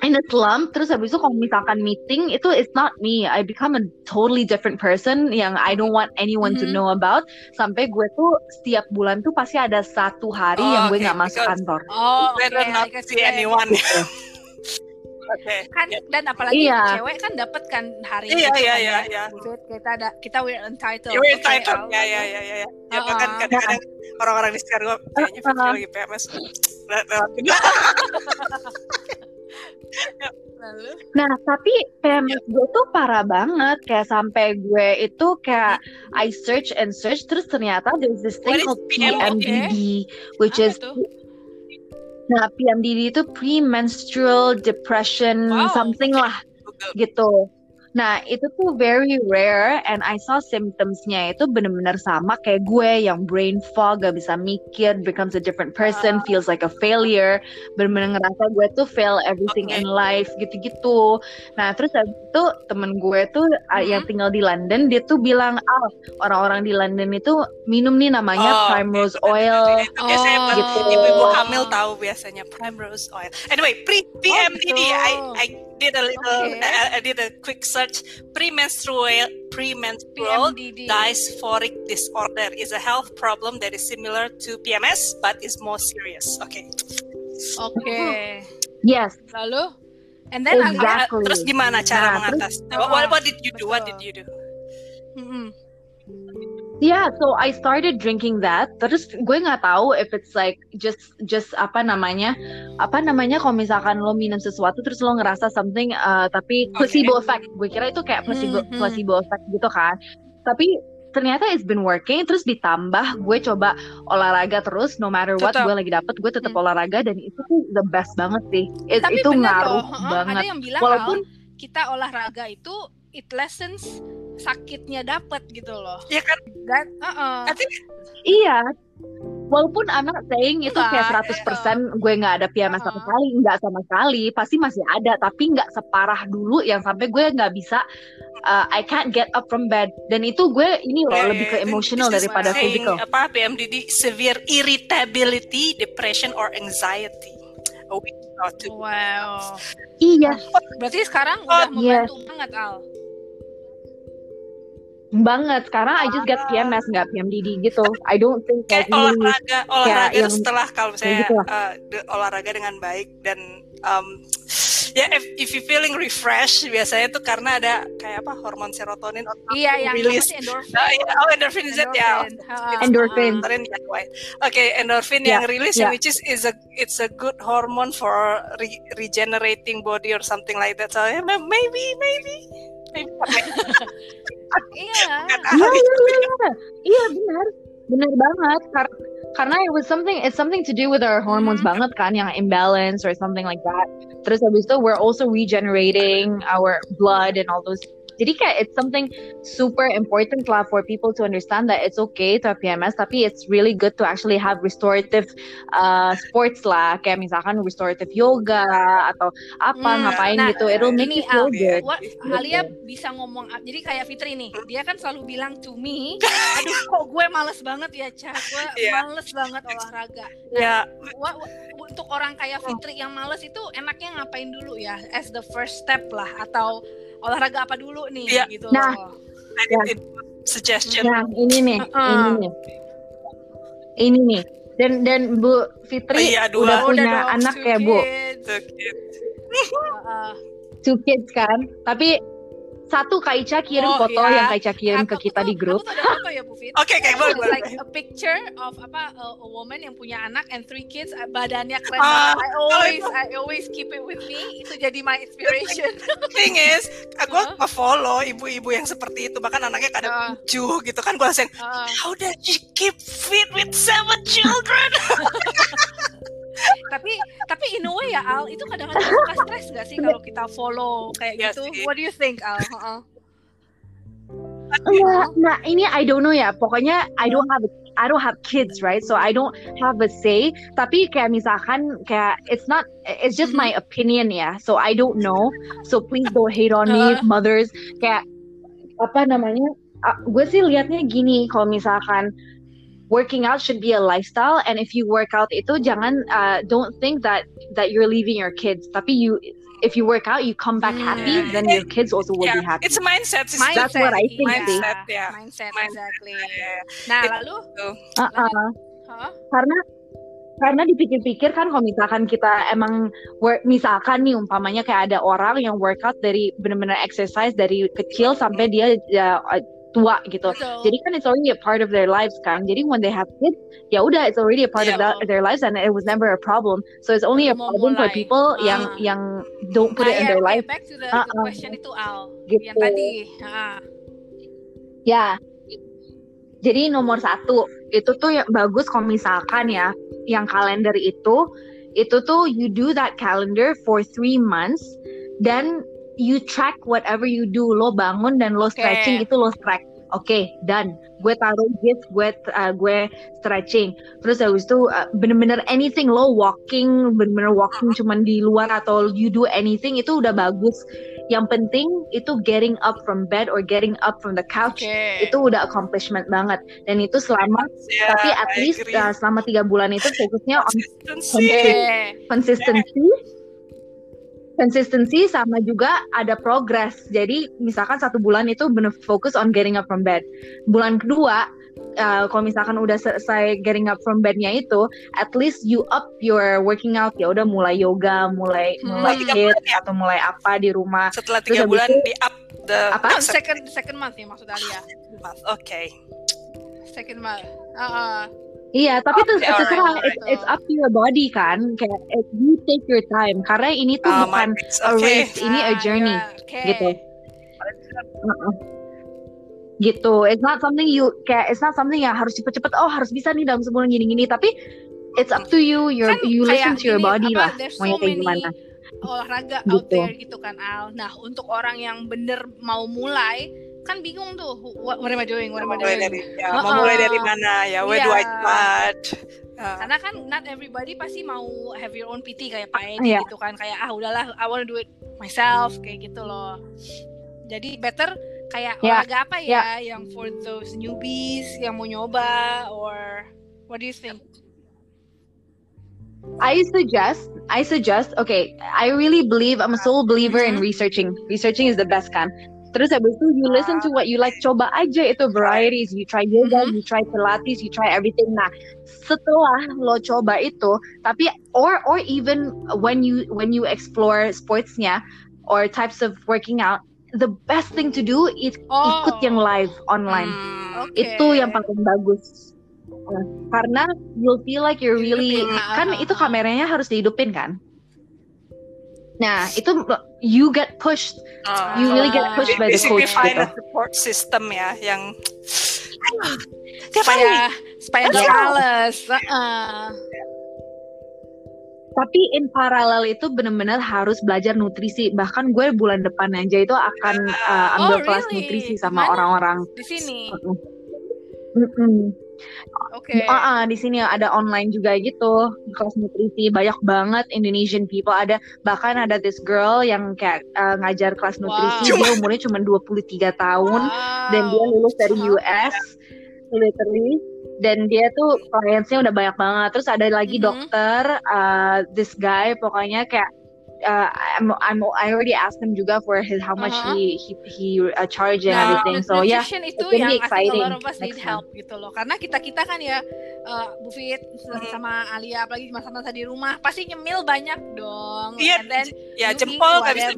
in a slump terus habis itu kalau misalkan meeting itu it's not me I become a totally different person yang I don't want anyone mm -hmm. to know about sampai gue tuh setiap bulan tuh pasti ada satu hari oh, yang gue nggak okay. masuk kantor oh okay. not see anyone Okay. Kan dan apalagi iya. cewek kan dapat kan hari iya, itu iya, kan iya, ya. iya. Kita ada kita we're entitled. We're entitled. Okay, ya, ya, ya, ya, ya. Ya, uh, kan kadang-kadang orang-orang di sekitar gue kayaknya uh, uh, lagi PMS lewat Lalu? Nah, tapi PMS gue tuh parah banget. Kayak sampai gue itu kayak I search and search, terus ternyata there's this thing called PMDD, which Apa is itu? Nah, PMDD itu premenstrual depression wow, something lah gitu. Nah, itu tuh very rare and I saw symptomsnya itu benar-benar sama kayak gue yang brain fog, gak bisa mikir, becomes a different person, feels like a failure, benar-benar ngerasa gue tuh fail everything okay. in life gitu-gitu. Nah, terus itu temen gue tuh uh, yang mm-hmm. tinggal di London, dia tuh bilang, ah orang-orang di London itu minum nih namanya oh, primrose okay. oil. Itu biasanya oh. gitu. ibu-ibu hamil tahu biasanya primrose oil. Anyway, pre PMDD, oh, I I did a little okay. I, I did a quick search. Premenstrual premenstrual PMDD. dysphoric disorder is a health problem that is similar to PMS but is more serious. Okay. Okay yes. Lalu? And then exactly. terus gimana cara nah, mengatas what, what, what did you do? What did you do? Mm -hmm. Yeah, so I started drinking that. Terus gue nggak tahu if it's like just just apa namanya, apa namanya kalau misalkan lo minum sesuatu terus lo ngerasa something, uh, tapi placebo effect. Gue kira itu kayak placebo mm -hmm. placebo effect gitu kan. Tapi ternyata it's been working. Terus ditambah gue coba olahraga terus, no matter what tetap. gue lagi dapet, gue tetap hmm. olahraga dan itu tuh the best banget sih. It, tapi itu ngaruh loh. banget. Ada yang bilang Walaupun kita olahraga itu it lessens sakitnya dapat gitu loh. Iya kan? Dan, uh -uh. Iya. Walaupun anak saying itu kayak 100% persen gue nggak ada PMS uh -huh. sama sekali, nggak sama sekali, pasti masih ada, tapi nggak separah dulu yang sampai gue nggak bisa uh, I can't get up from bed dan itu gue ini loh yeah, lebih ke emotional daripada physical. Apa PMDD severe irritability, depression or anxiety. Oh, wow. Iya. Berarti sekarang udah oh, membantu yeah. banget Al banget sekarang I just get PMS nggak PMDD gitu. I don't think kayak olahraga olahraga yang, setelah kalau misalnya gitu uh, olahraga dengan baik dan um, ya yeah, if, if you feeling refreshed biasanya tuh karena ada kayak apa hormon serotonin iya yang release. endorphin uh, yeah, oh endorphin is it ya. Endorphin oke okay, endorphin yeah. yang rilis yeah. which is is a it's a good hormone for re regenerating body or something like that. So yeah, maybe maybe. Iya. Iya, iya, iya. Iya, benar. Benar banget. Karena karena it was something it's something to do with our hormones mm -hmm. banget kan yang imbalance or something like that. Terus habis itu we're also regenerating our blood and all those jadi kayak it's something super important lah for people to understand that it's okay to have PMS, tapi it's really good to actually have restorative uh, sports lah, kayak misalkan restorative yoga atau apa hmm, ngapain nah, gitu. It'll make you feel good. What, Alia bisa ngomong, jadi kayak Fitri nih, dia kan selalu bilang to me, aduh kok gue males banget ya, Cah, gue yeah. males banget olahraga. Nah, yeah. What, untuk orang kayak Fitri yang males itu enaknya ngapain dulu ya as the first step lah atau olahraga apa dulu nih yeah. gitu nah, loh. Ya. Suggestion. Nah, ini nih, uh -uh. ini nih. Ini nih. Dan dan Bu Fitri oh, iya, dua. udah punya udah anak ya, Bu. Two kids. uh, uh. Two kids kan. Tapi satu Kak Ica kirim oh, foto iya. yang Kak Ica kirim aku, ke kita aku, di grup. Aku tuh ada foto ya Bu Fit. Oke, okay, okay, boleh. like a picture of apa a, a woman yang punya anak and three kids, uh, badannya keren uh, I always I always keep it with me. Itu jadi my inspiration. Thing is, aku uh. follow ibu-ibu yang seperti itu, bahkan anaknya kadang uh. lucu gitu kan gue langsung, uh. how does she keep fit with seven children? tapi tapi in a way ya Al itu kadang-kadang suka stres gak sih kalau kita follow kayak ya gitu? what do you think Al? Uh-uh. Nah, nah ini I don't know ya. Pokoknya I don't have I don't have kids right? So I don't have a say. Tapi kayak misalkan kayak it's not it's just my mm-hmm. opinion ya. So I don't know. So please don't hate on me mothers. Kayak apa namanya uh, gue sih liatnya gini kalau misalkan working out should be a lifestyle and if you work out itu jangan uh, don't think that that you're leaving your kids tapi you if you work out you come back happy mm. then your kids also will yeah. be happy it's a mindset, it's mindset that's what I think mindset, yeah. mindset, mindset exactly nah lalu uh -uh. Huh? karena karena dipikir-pikir kan kalau misalkan kita emang work, misalkan nih umpamanya kayak ada orang yang workout dari benar-benar exercise dari kecil sampai dia ya, tua gitu. Betul. Jadi kan it's already a part of their lives kan. Jadi when they have kids, ya udah it's already a part yeah, of that, their lives and it was never a problem. So it's only a problem for people uh. yang yang don't put nah, it in their life. Back to the, uh -uh. question itu Al gitu. yang tadi. Uh. Ya. Jadi nomor satu itu tuh yang bagus kalau misalkan ya yang kalender itu itu tuh you do that calendar for three months dan you track whatever you do lo bangun dan lo stretching okay. itu lo track. Oke okay, dan gue taruh gift gue uh, gue stretching. Terus habis itu uh, bener-bener anything lo walking bener-bener walking cuman di luar atau you do anything itu udah bagus. Yang penting itu getting up from bed or getting up from the couch okay. itu udah accomplishment banget. Dan itu selama yeah, tapi at I least uh, selama tiga bulan itu fokusnya on consistency, consistency consistency sama juga ada progress. Jadi misalkan satu bulan itu benar fokus on getting up from bed. Bulan kedua uh, kalau misalkan udah selesai getting up from bednya itu, at least you up your working out ya udah mulai yoga, mulai hmm. mulai hit ya? atau mulai apa di rumah. Setelah tiga Terus bulan di up the apa? second second month ya maksud Alia. Month, oke. Okay. Second month. Uh, uh. Iya, tapi okay, itu terserah right, it's, it's up to your body kan. Kayak you take your time karena ini tuh oh, bukan okay. a race, ini a ah, journey yeah, okay. gitu. Uh -uh gitu it's not something you kayak it's not something yang harus cepet-cepet oh harus bisa nih dalam sebulan gini-gini tapi it's up to you you kan you listen to your body apa, lah mau so kayak gimana olahraga gitu. out there gitu kan Al nah untuk orang yang bener mau mulai kan bingung tuh what, what am I doing what am I doing dari, ya, uh, mau mulai dari mana ya where yeah. do I start uh. karena kan not everybody pasti mau have your own PT kayak Pak Edi yeah. gitu kan kayak ah udahlah I wanna do it myself kayak gitu loh jadi better kayak yeah. olahraga apa ya yeah. yang for those newbies yang mau nyoba or what do you think? I suggest, I suggest, okay, I really believe, I'm a sole believer in mm-hmm. researching. Researching is the best kan. Terus habis itu you listen to what you like, coba aja itu varieties. You try yoga, mm-hmm. you try pilates, you try everything. Nah, setelah lo coba itu, tapi or or even when you when you explore sportsnya or types of working out, the best thing to do is oh. ikut yang live online. Hmm, okay. Itu yang paling bagus. Nah, karena you'll feel like you're really kan itu kameranya harus dihidupin kan. Nah, itu you get pushed. Uh, you really get pushed by the coach find gitu. a support system ya yang supaya supaya nggak males. Uh, tapi in paralel itu benar-benar harus belajar nutrisi. Bahkan gue bulan depan aja itu akan uh, ambil oh, kelas really? nutrisi sama orang-orang. Di sini? Mm -mm. Oke. Okay. Uh, uh, di sini ada online juga gitu kelas nutrisi banyak banget Indonesian people ada bahkan ada this girl yang kayak uh, ngajar kelas nutrisi wow. dia umurnya cuma 23 tahun wow. dan dia lulus dari US literally dan dia tuh kliennya udah banyak banget terus ada lagi mm -hmm. dokter uh, this guy pokoknya kayak uh, I'm, I'm I already asked him juga for his how much uh -huh. he he he uh, charge and nah, everything. So yeah itu yang exciting a lot of us need help gitu loh. Karena kita kita kan ya uh, Bu Fit sama Alia apalagi masa-masa di rumah pasti nyemil banyak dong. Iya yeah, ya jempol gak bisa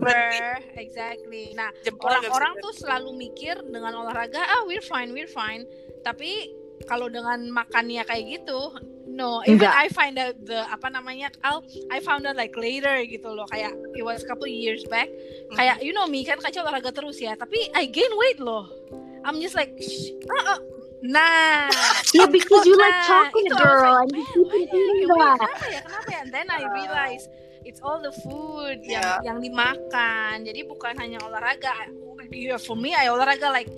exactly. Nah orang-orang tuh selalu mikir dengan olahraga ah we're fine we're fine. Tapi kalau dengan makannya kayak gitu no even Enggak. I find out the apa namanya Al I found out like later gitu loh kayak it was a couple years back mm. kayak you know me kan kacau olahraga terus ya tapi I gain weight loh I'm just like uh, uh. Nah, yeah, because you like chocolate, girl, and you keep eating that. Kenapa ya? Kenapa ya? And then I realize it's all the food yeah. yang yang dimakan. Jadi bukan hanya olahraga. For me, I olahraga like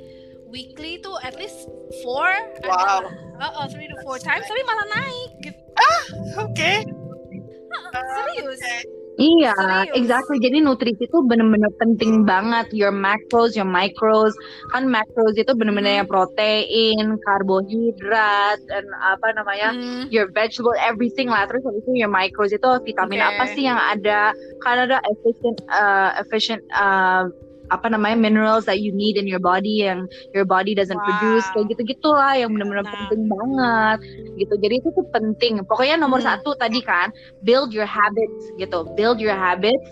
weekly tuh at least four wow uh, uh, three to four times tapi malah naik gitu ah oke okay. uh, serius okay. Iya, Serius? exactly. Jadi nutrisi itu benar-benar penting banget. Your macros, your micros. Kan macros itu benar-benar hmm. yang protein, karbohidrat, dan apa namanya, hmm. your vegetable, everything lah. Terus habis itu your micros itu vitamin okay. apa sih yang ada? Kan ada efficient, uh, efficient uh, apa namanya minerals that you need in your body yang your body doesn't wow. produce kayak gitu gitulah yang benar-benar nah. penting banget gitu jadi itu tuh penting pokoknya nomor hmm. satu tadi kan build your habits gitu build your habits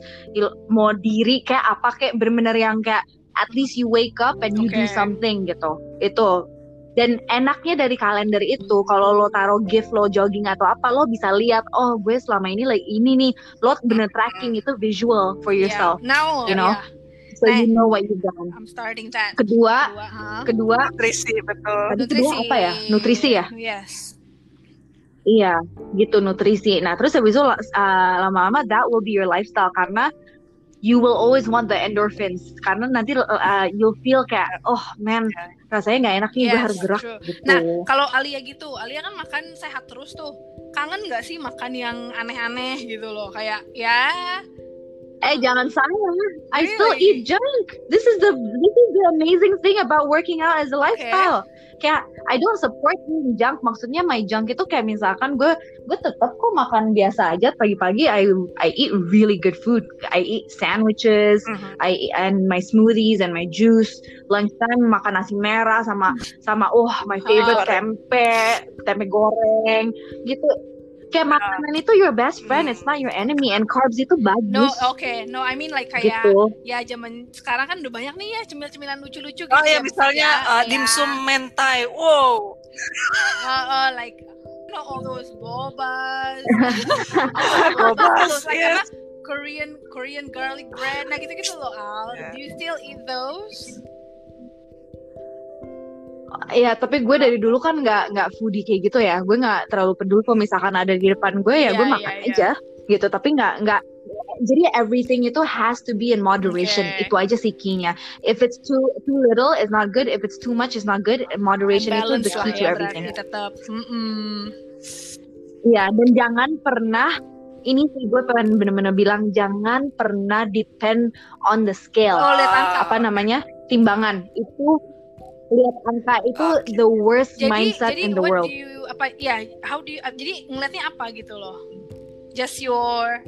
mau diri kayak apa kayak benar-benar yang kayak at least you wake up and you okay. do something gitu itu dan enaknya dari kalender itu kalau lo taruh gift lo jogging atau apa lo bisa lihat oh gue selama ini like ini nih lo bener tracking itu visual for yourself yeah. now you know yeah. So nah, you know what done. I'm starting that. Kedua, kedua, huh? kedua nutrisi betul. Tadi nutrisi. kedua apa ya? Nutrisi ya? Yes. Iya, gitu nutrisi. Nah, terus habis itu uh, lama-lama that will be your lifestyle karena you will always want the endorphins karena nanti uh, you'll feel kayak oh man rasanya nggak enak nih yes, gue harus gerak gitu. Nah kalau Alia gitu, Alia kan makan sehat terus tuh. Kangen nggak sih makan yang aneh-aneh gitu loh? Kayak ya Eh jangan salah, I really? still eat junk. This is the this is the amazing thing about working out as a lifestyle. Okay kayak I don't support eating junk. Maksudnya my junk itu kayak misalkan gue gue tetap kok makan biasa aja. Pagi-pagi I I eat really good food. I eat sandwiches. Mm-hmm. I and my smoothies and my juice. Lunchtime makan nasi merah sama sama oh my favorite oh, tempe tempe goreng. Gitu kayak uh, makanan itu your best friend, it's not your enemy, and carbs itu bagus. No, oke, okay. no, I mean like kayak gitu. ya zaman sekarang kan udah banyak nih ya cemil-cemilan lucu-lucu gitu. Oh ya, misalnya uh, dimsum mentai, wow. Uh, uh, like you know all those bobas, bobas, like, yes. Korean Korean garlic bread, nah gitu-gitu loh Al. Yeah. Do you still eat those? Ya tapi gue dari dulu kan nggak nggak foodie kayak gitu ya. Gue nggak terlalu peduli kalau misalkan ada di depan gue ya yeah, gue makan yeah, aja yeah. gitu. Tapi nggak nggak jadi everything itu has to be in moderation. Okay. itu aja sih key-nya. If it's too too little it's not good. If it's too much it's not good. Moderation itu the key to ya, everything. tetap mm -mm. ya dan jangan pernah ini sih gue pengen bener-bener bilang jangan pernah depend on the scale. Oh, apa namanya? Timbangan. Itu lihat angka itu okay. the worst jadi, mindset jadi in the world. Jadi you apa ya how do you ah, jadi ngelihatnya apa gitu loh? Just your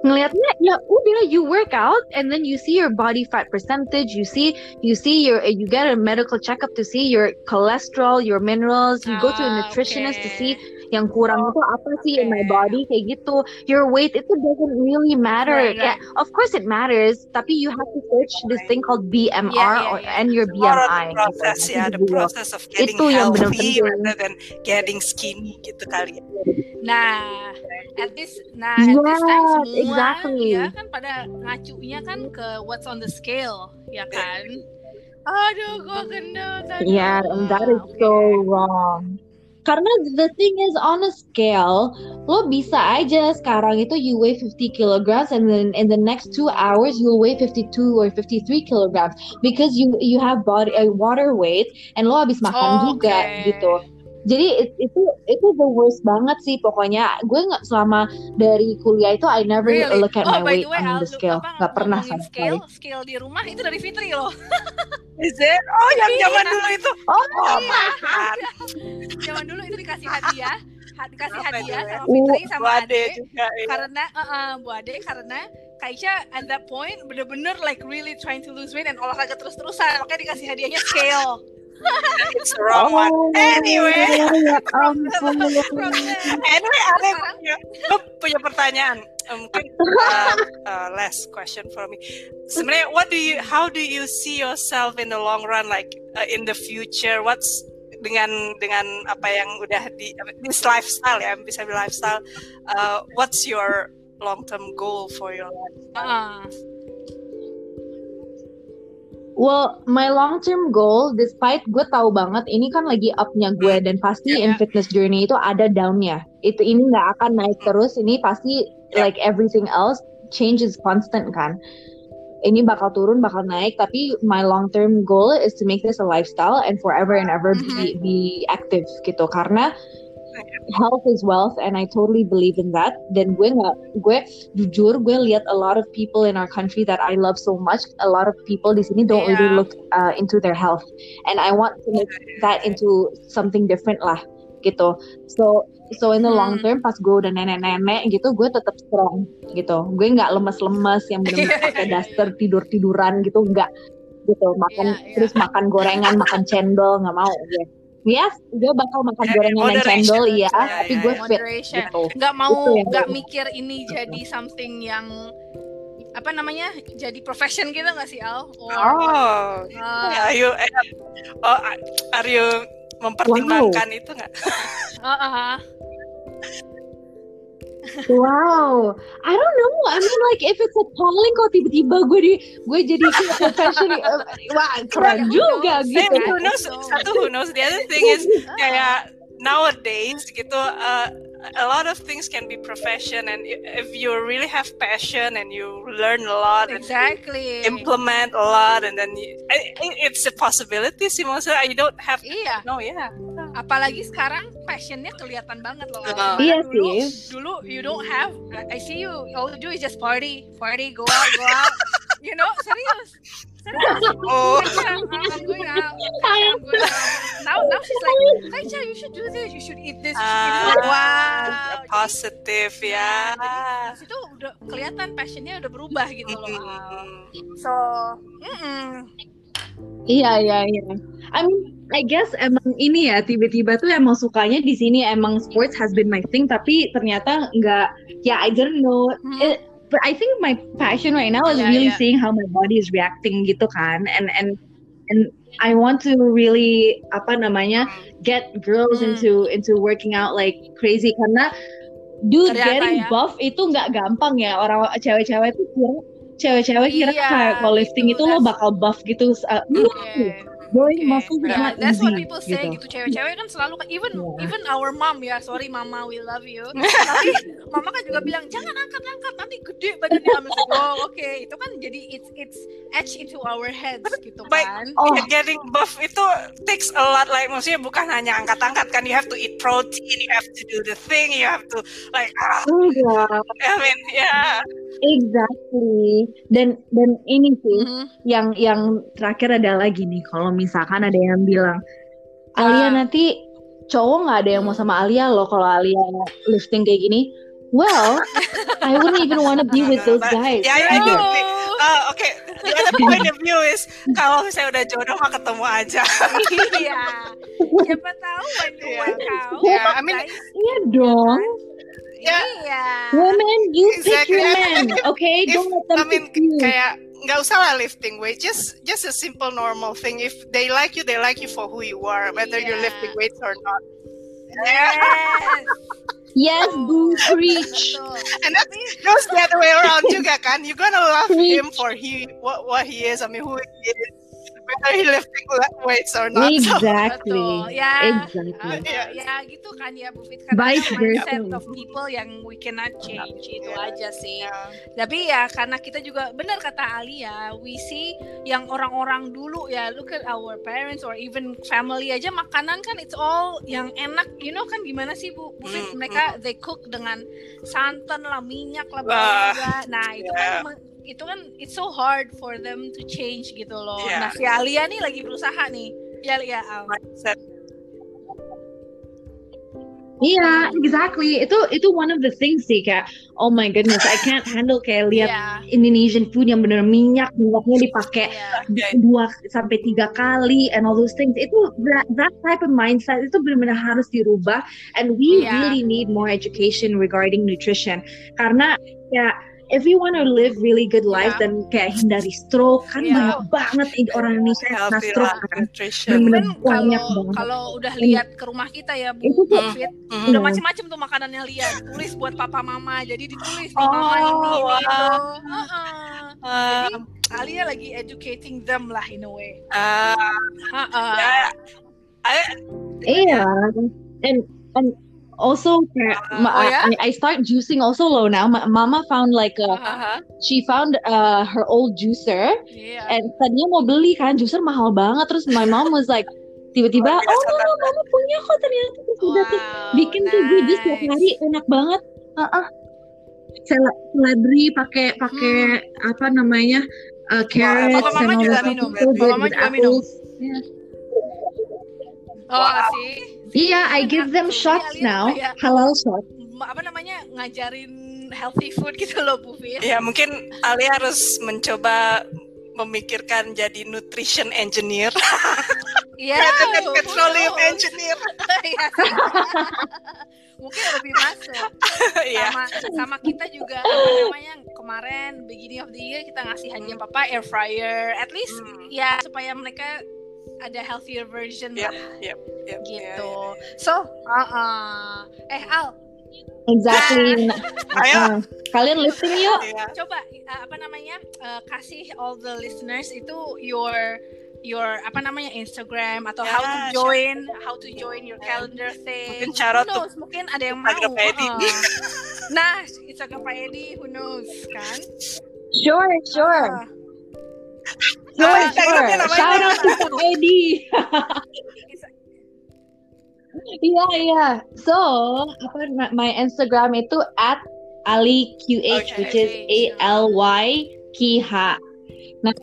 ngelihatnya ya udah you work out and then you see your body fat percentage you see you see your eh, you get a medical checkup to see your cholesterol your minerals you go to a ah, nutritionist okay. to see yang kurang itu apa sih okay. in my body kayak gitu. Your weight itu doesn't really matter. Right, right. Yeah, of course it matters tapi you have to search this thing called BMR yeah, yeah, yeah. and your BMI process gitu. ya the process of getting itu yang benar -benar rather than getting skinny gitu kali ya. Nah at this nah at yeah, this time semua exactly. ya kan pada ngacunya kan ke what's on the scale ya kan? Aduh gue gendut yeah and that is so wrong karena the thing is on a scale lo bisa aja sekarang itu you weigh 50 kilograms and then in the next two hours you'll weigh 52 or 53 kilograms because you you have body uh, water weight and lo habis makan oh, juga okay. gitu jadi it, itu itu the worst banget sih pokoknya gue nggak selama dari kuliah itu I never really? look at oh, my weight way, on the scale nggak pernah sama scale scale di rumah itu dari Fitri loh Is it? Oh yang iya. zaman dulu itu oh, oh iya. zaman dulu itu dikasih hadiah dikasih Apa hadiah sama Fitri sama Bu Ade, juga, iya. karena uh, uh, Bu Ade karena Kaisha at that point bener-bener like really trying to lose weight dan olahraga terus-terusan makanya dikasih hadiahnya scale it's wrong one. Oh, anyway, anyway, Ale punya, punya pertanyaan. Mungkin uh, uh, last question for me. Sebenarnya, what do you, how do you see yourself in the long run, like uh, in the future? What's dengan dengan apa yang udah di this lifestyle ya, bisa di lifestyle. Uh, what's your long term goal for your life? Uh. Well, my long term goal, despite gue tahu banget ini kan lagi upnya gue dan pasti yeah. in fitness journey itu ada downnya. Itu ini nggak akan naik terus. Ini pasti yeah. like everything else, change is constant kan. Ini bakal turun, bakal naik. Tapi my long term goal is to make this a lifestyle and forever and ever mm -hmm. be, be active gitu. Karena health is wealth and I totally believe in that. Then gue nggak gue jujur gue lihat a lot of people in our country that I love so much. A lot of people di sini don't yeah. really look uh, into their health, and I want to make that into something different lah. Gitu so so in the long hmm. term pas gue udah nenek-nenek gitu gue tetap strong gitu gue nggak lemes-lemes yang benar-benar pakai daster tidur tiduran gitu nggak gitu makan yeah, yeah. terus makan gorengan makan cendol nggak mau gue Yes, gue bakal makan yeah, gorengan dan cendol iya, yeah, tapi gue fit Moderation. gitu. Gak mau, nggak mikir ini jadi something yang apa namanya jadi profession gitu nggak sih Al? Or, oh, uh, are you oh, are you mempertimbangkan wow. itu nggak? uh, uh, Wow, I don't know. I mean like if it's a calling kok tiba-tiba gue di gue jadi profession uh, wah keren juga gitu. Same, who knows? Satu who knows. The other thing is kayak nowadays gitu. Uh, a lot of things can be profession and if you really have passion and you learn a lot exactly. implement a lot and then you, it's a possibility sih maksudnya you don't have iya. no yeah. Apalagi sekarang passionnya kelihatan banget loh. Uh, iya dulu, sih. dulu you don't have I see you all you do is just party party go out go out. You know serius. Oh. I'm going out. Rachel, you should do this. You should eat this. You should eat Wow. Positif ya. Yeah. Jadi, itu udah kelihatan passionnya udah berubah gitu loh. So, mm -mm. Iya iya iya. I mean, I guess emang ini ya tiba-tiba tuh emang sukanya di sini emang sports has been my thing tapi ternyata nggak ya yeah, I don't know. Hmm. It, but I think my passion right now is yeah, really yeah. seeing how my body is reacting gitu kan and and and I want to really apa namanya get girls mm. into into working out like crazy. Karena dude Ternyata getting ya. buff itu nggak gampang ya. Orang cewek-cewek itu kira cewek-cewek kira iya, kayak kalau lifting itu, itu lo bakal buff gitu. Uh, okay growing okay. is not That's easy, what people say gitu. Cewek-cewek kan selalu kan even yeah. even our mom ya, sorry mama we love you. Tapi mama kan juga bilang jangan angkat-angkat nanti gede badannya. Like, oh oke okay. itu kan jadi it's it's etched into our heads gitu kan. Oh. getting buff itu takes a lot like maksudnya bukan hanya angkat-angkat kan you have to eat protein, you have to do the thing, you have to like ah. Yeah. I mean yeah. Exactly. Dan dan ini sih mm -hmm. yang yang terakhir adalah gini, kalau misalkan ada yang bilang Alia uh. nanti cowok nggak ada yang mau sama Alia loh kalau Alia lifting kayak gini. Well, I wouldn't even want to be with those guys. Ya, ya, ya. Uh, Oke, okay. the other point of view is kalau misalnya udah jodoh mah ketemu aja. Iya. Siapa tahu banyak yeah. kau. Yeah, I mean, iya dong. Yeah. Iya. Women, you exactly. pick your man, okay? If, Don't let them I mean, pick you. kayak nggak usah lah lifting weight, just just a simple normal thing. If they like you, they like you for who you are, whether yeah. you're lifting weights or not. Yes. Yes, boo, oh, preach. and that goes the other way around juga kan. You're gonna love preach. him for he what what he is. I mean, who he is whether he lifting weights or not. Exactly. Ya, exactly. Uh, ya, ya gitu kan ya Bu Fit. Karena Vice mindset of people yang we cannot change yeah. itu aja sih. Yeah. Tapi ya karena kita juga benar kata Alia, we see yang orang-orang dulu ya look at our parents or even family aja makanan kan it's all yang enak. You know kan gimana sih Bu, Bu Fit? Mm, mereka mm. they cook dengan santan lah, minyak lah, uh, Nah, itu yeah. kan itu kan it's so hard for them to change gitu loh. Yeah. Nah si Alia nih lagi berusaha nih. Ya ya. Mindset. Iya, yeah, exactly. Itu itu one of the things sih kayak oh my goodness, I can't handle kayak lihat yeah. Indonesian food yang bener minyak, minyaknya dipakai yeah. dua sampai tiga kali and all those things. Itu that, that type of mindset itu benar-benar harus dirubah and we yeah. really need more education regarding nutrition karena ya if you want to live really good life yeah. dan kayak hindari stroke kan yeah. banyak banget orang Indonesia yang kena stroke kan benar banyak banget kalau udah lihat ke rumah kita ya Bu itu tuh fit mm. udah macam-macam tuh makanannya lihat tulis buat papa mama jadi ditulis oh, mama ini ini wow. itu uh -uh. jadi Alia lagi educating them lah in a way uh, uh -uh. Yeah. I, iya and and also uh, oh, yeah? I, I, start juicing also low now. My, mama found like a, uh-huh. she found uh, her old juicer yeah. and tadinya mau beli kan juicer mahal banget terus my mom was like tiba-tiba oh no no mama punya kok ternyata terus wow, tuh bikin nice. tuh gue jus tiap hari enak banget uh -uh. seledri pakai pakai hmm. apa namanya uh, carrots oh, mama juga minum mama juga minum yeah. Oh wow. sih Iya, yeah, I give them shots now, halal shot. Apa namanya ngajarin healthy food gitu loh Bu Fit. Ya mungkin Alia harus mencoba memikirkan jadi nutrition engineer. Iya. yeah, petroleum engineer. Iya. Mungkin lebih masuk. Iya. sama sama kita juga apa namanya kemarin beginning of the year kita ngasih hadiah papa air fryer. At least hmm. ya supaya mereka ada healthier version yep, lah. Yep, yep, gitu. Yeah, yeah, yeah. So, uh -uh. eh Al, Exactly. Ayo. Uh, kalian listening yuk. Coba uh, apa namanya? Uh, kasih all the listeners itu your your apa namanya Instagram atau yeah, how to join sure. how to join your calendar thing. Mungkin cara who knows? Mungkin ada yang mau. Uh, nah, Instagram Pak Edi, who knows kan? Sure, sure. Uh, sure, sure. Shout out to Pak Edi. Iya iya. So apa my Instagram itu at Ali QH okay. which is A L Y K H. Nah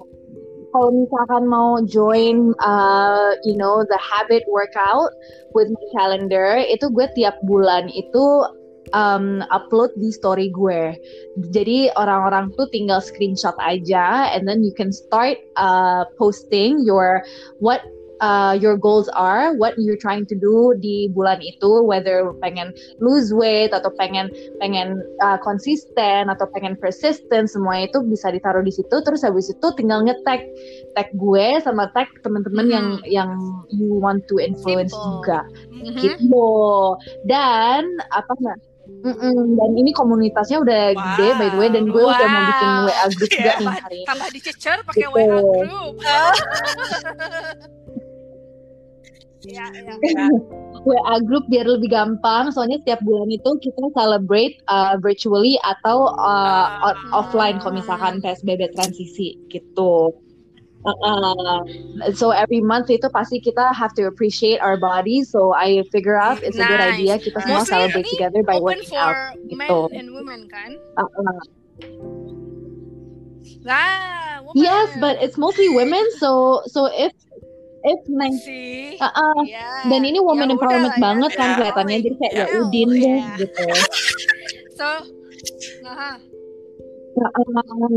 kalau misalkan mau join uh, you know the habit workout with my calendar itu gue tiap bulan itu um, upload di story gue. Jadi orang-orang tuh tinggal screenshot aja, and then you can start uh, posting your what uh, your goals are, what you're trying to do di bulan itu, whether pengen lose weight atau pengen pengen uh, konsisten atau pengen persistent, semua itu bisa ditaruh di situ. Terus habis itu tinggal ngetek tag gue sama tag teman-teman hmm. yang yang you want to influence Simple. juga, mm-hmm. gitu. Dan apa nggak? Mm -mm. Dan ini komunitasnya udah wow. gede by the way dan gue wow. udah mau bikin WA group juga nih hari ini. Tambah dicecer pakai gitu. WA group. Iya, iya. WA group biar lebih gampang soalnya setiap bulan itu kita celebrate uh, virtually atau uh, uh, offline kalau misalkan PSBB transisi gitu. Uh, uh, so every month itu pasti kita have to appreciate our body. So I figure out it's nice. a good idea kita semua Mostly celebrate together by working for out. Gitu. Men and women kan? Uh, uh. Ah, women. Yes, but it's mostly women. So so if if neng uh, uh, yeah. dan ini woman ya empowerment udah, banget ya. kan kelihatannya jadi kayak ya, ya udin deh yeah. gitu so nah,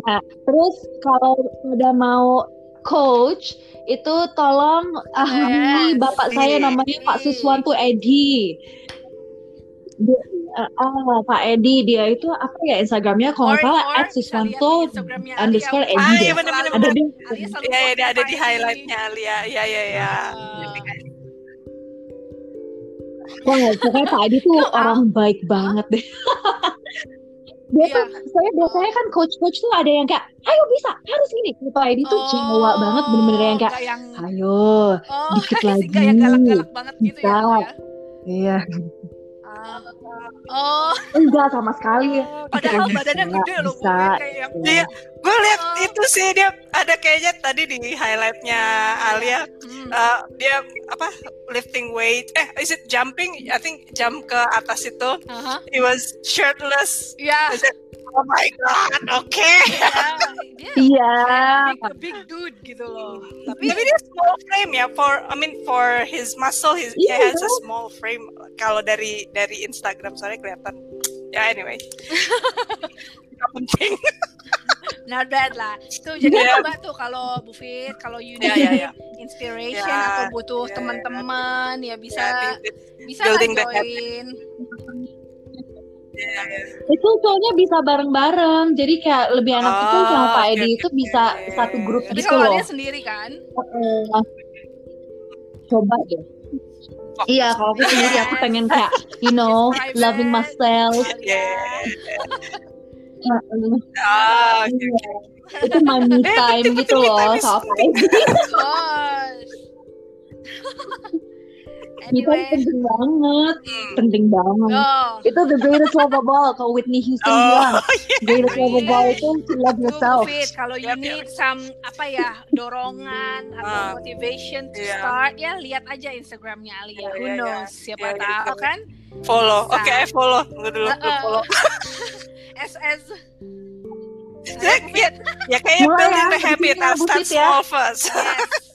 nah, terus kalau udah mau coach itu tolong ah yes. bapak saya namanya Pak Suswanto Edi. Uh, uh, Pak Edi dia itu apa ya Instagramnya? Kalau nggak salah at Suswanto underscore Edi ah, iya, bener, bener, ada di ya, ya, dia ada di highlightnya Alia. Ya ya ya Wah, pokoknya Pak Edi tuh orang baik banget deh. dia iya. tuh saya biasanya kan coach-coach tuh ada yang kayak ayo bisa harus gini Pak Edi tuh oh, Jawa banget bener-bener yang kayak yang... ayo oh, dikit lagi yang galak-galak banget gitu ya, ya iya Oh. Enggak sama sekali. Oh, padahal badannya gede loh. Bisa. Kayak Iya, gue lihat oh. itu sih dia ada kayaknya tadi di highlightnya Alia. Hmm. Uh, dia apa lifting weight. Eh, is it jumping? I think jump ke atas itu. Uh -huh. He was shirtless. Yeah. Oh my god, oke. Okay. Iya. Yeah, big, big dude gitu loh. Tapi, tapi dia small frame ya for I mean for his muscle his, yeah. he has a small frame kalau dari dari Instagram soalnya kelihatan. Ya yeah, anyway. Gak penting. Not bad lah. Tuh jadi yeah. coba tuh kalau Bu Fit, kalau you need yeah, yeah, yeah. inspiration yeah, atau butuh yeah, teman-teman yeah. ya bisa yeah, bisa lah join. Itu soalnya bisa bareng-bareng. Jadi kayak lebih enak oh, itu sama Pak Edi okay, itu bisa okay. satu grup Tapi gitu loh. dia sendiri kan? coba deh. Oh. Iya, kalau aku sendiri aku pengen kayak you know, loving myself. Yeah. okay, okay. Itu my me eh, time gitu loh sama. Anyway. Itu penting banget, hmm. penting banget. Oh. Itu the greatest love of all. Kalau Whitney Houston oh, bilang, yeah. greatest love of all itu to love yourself. Fit. Kalau you need some apa ya dorongan atau uh, motivation to yeah. start, ya lihat aja Instagramnya Alia. Yeah, Who yeah, knows? Yeah. Siapa yeah, tahu yeah. kan? Follow. Oke, okay, follow. Tunggu dulu, uh, uh. follow. SS. ya, ya, ya kayaknya building the habit. I'll start small first. Yes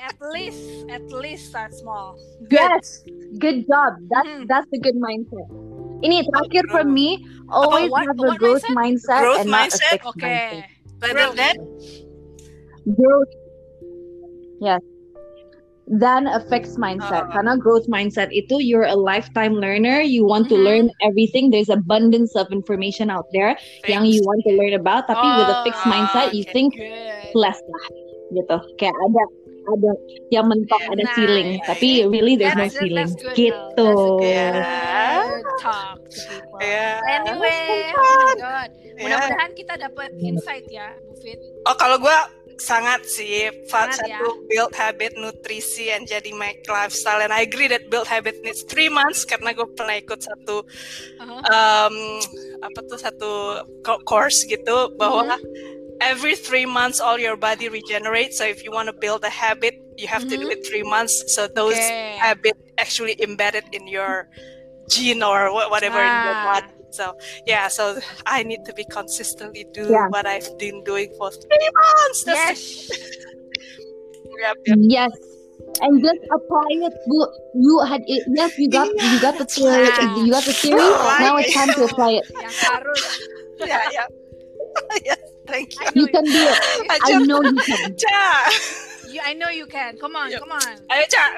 at least at least start small Good. yes good job. That's hmm. that's a good mindset. Ini terakhir for me, always what, have a growth mindset, mindset growth and mindset? not a fixed okay. mindset. Better than growth. Yes. Than a fixed mindset. Uh, Karena growth mindset itu you're a lifetime learner. You want mm-hmm. to learn everything. There's abundance of information out there Thanks. yang you want to learn about. Tapi oh, with a fixed mindset, you think good. less lah, gitu. Kayak ada ada yang mentok ada nah, ceiling tapi really there's no ceiling good, gitu. yeah. talk yeah. anyway oh my god. Mudah-mudahan kita dapat insight ya Bu Fit oh kalau gue sangat sih sangat satu ya. build habit nutrisi and jadi make lifestyle. And I agree that build habit needs three months karena gue pernah ikut satu uh-huh. um, apa tuh satu course gitu bahwa uh-huh every three months all your body regenerates so if you want to build a habit you have mm-hmm. to do mm-hmm. it three months so those okay. habit actually embedded in your gene or whatever ah. in your ah. body so yeah so i need to be consistently do yeah. what i've been doing for three months yes yep, yep. yes and just apply it you had it yes you got yeah, you got the theory wow. you got the theory now it's time to apply it yeah yeah yes Thank you. You can do it. I know you can. Cha. You, I know you can. Come on, come on. Ayo Cha,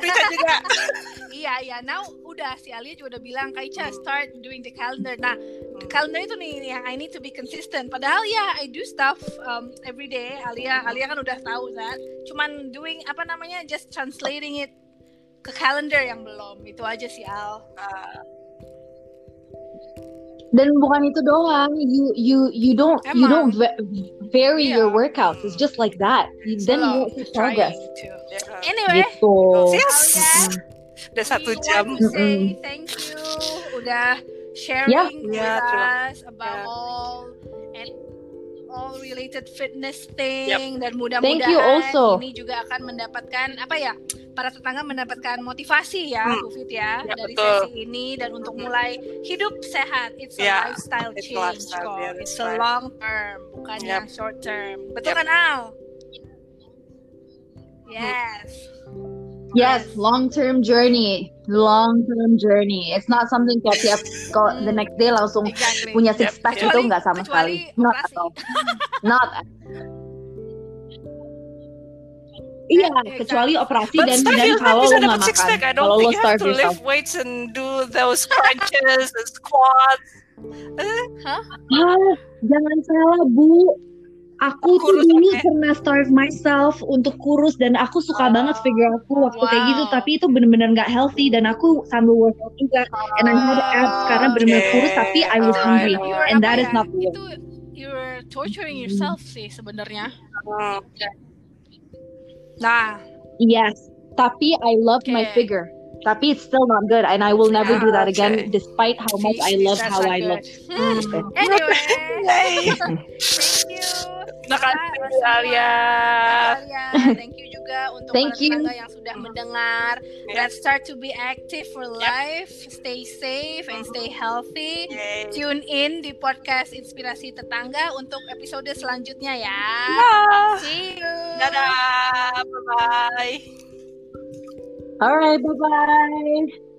Rita juga. iya, iya. Now udah si Alia juga udah bilang, Kak Ica, start doing the calendar. Nah, the calendar itu nih yang I need to be consistent. Padahal ya, I do stuff um, every day. Alia, Alia kan udah tahu kan. Cuman doing apa namanya, just translating it ke calendar yang belum. Itu aja sih Al. Uh, dan bukan itu doang you you you don't Emang. you don't vary yeah. your workouts it's just like that you, then you won't see progress yeah. anyway gitu. yes. udah satu jam say thank you udah sharing yeah. with yeah, us about yeah. all and all related fitness thing yep. dan mudah-mudahan ini juga akan mendapatkan apa ya para tetangga mendapatkan motivasi ya hmm. Bu Fit ya, ya dari betul. sesi ini dan untuk mulai hidup sehat it's a yeah, lifestyle it's change lifestyle, kok yeah, it's a long term bukan yep. yang short term betul yep. kan Al yes Yes, long term journey, long term journey. It's not something kayak tiap kalau the next day langsung exactly. punya six pack yep. itu nggak sama sekali. Not at all. Not. Iya, exactly. kecuali operasi But dan dan kalau lo nggak makan, kalau lo starve to lift weights and do those crunches and squats. Hah? Ah, jangan salah bu, aku kurus, tuh dulu okay. pernah starve myself untuk kurus dan aku suka oh. banget figure aku waktu wow. kayak gitu tapi itu bener-bener gak healthy dan aku sambil workout juga and I had abs karena bener-bener okay. kurus tapi I was hungry and that is not good. Itu you're torturing yourself sih sebenarnya. Oh. Nah, yes, tapi I love okay. my figure. Tapi it's still not good and I will never do that again despite how much I love how I look. Hmm. Anyway, thank you. Makasih Alia. Thank you juga untuk Thank para tetangga yang sudah mendengar. Yeah. Let's start to be active for life. Yep. Stay safe and stay healthy. Yay. Tune in di podcast Inspirasi Tetangga untuk episode selanjutnya ya. Yeah. See you. Dadah. Bye bye. All right, bye bye.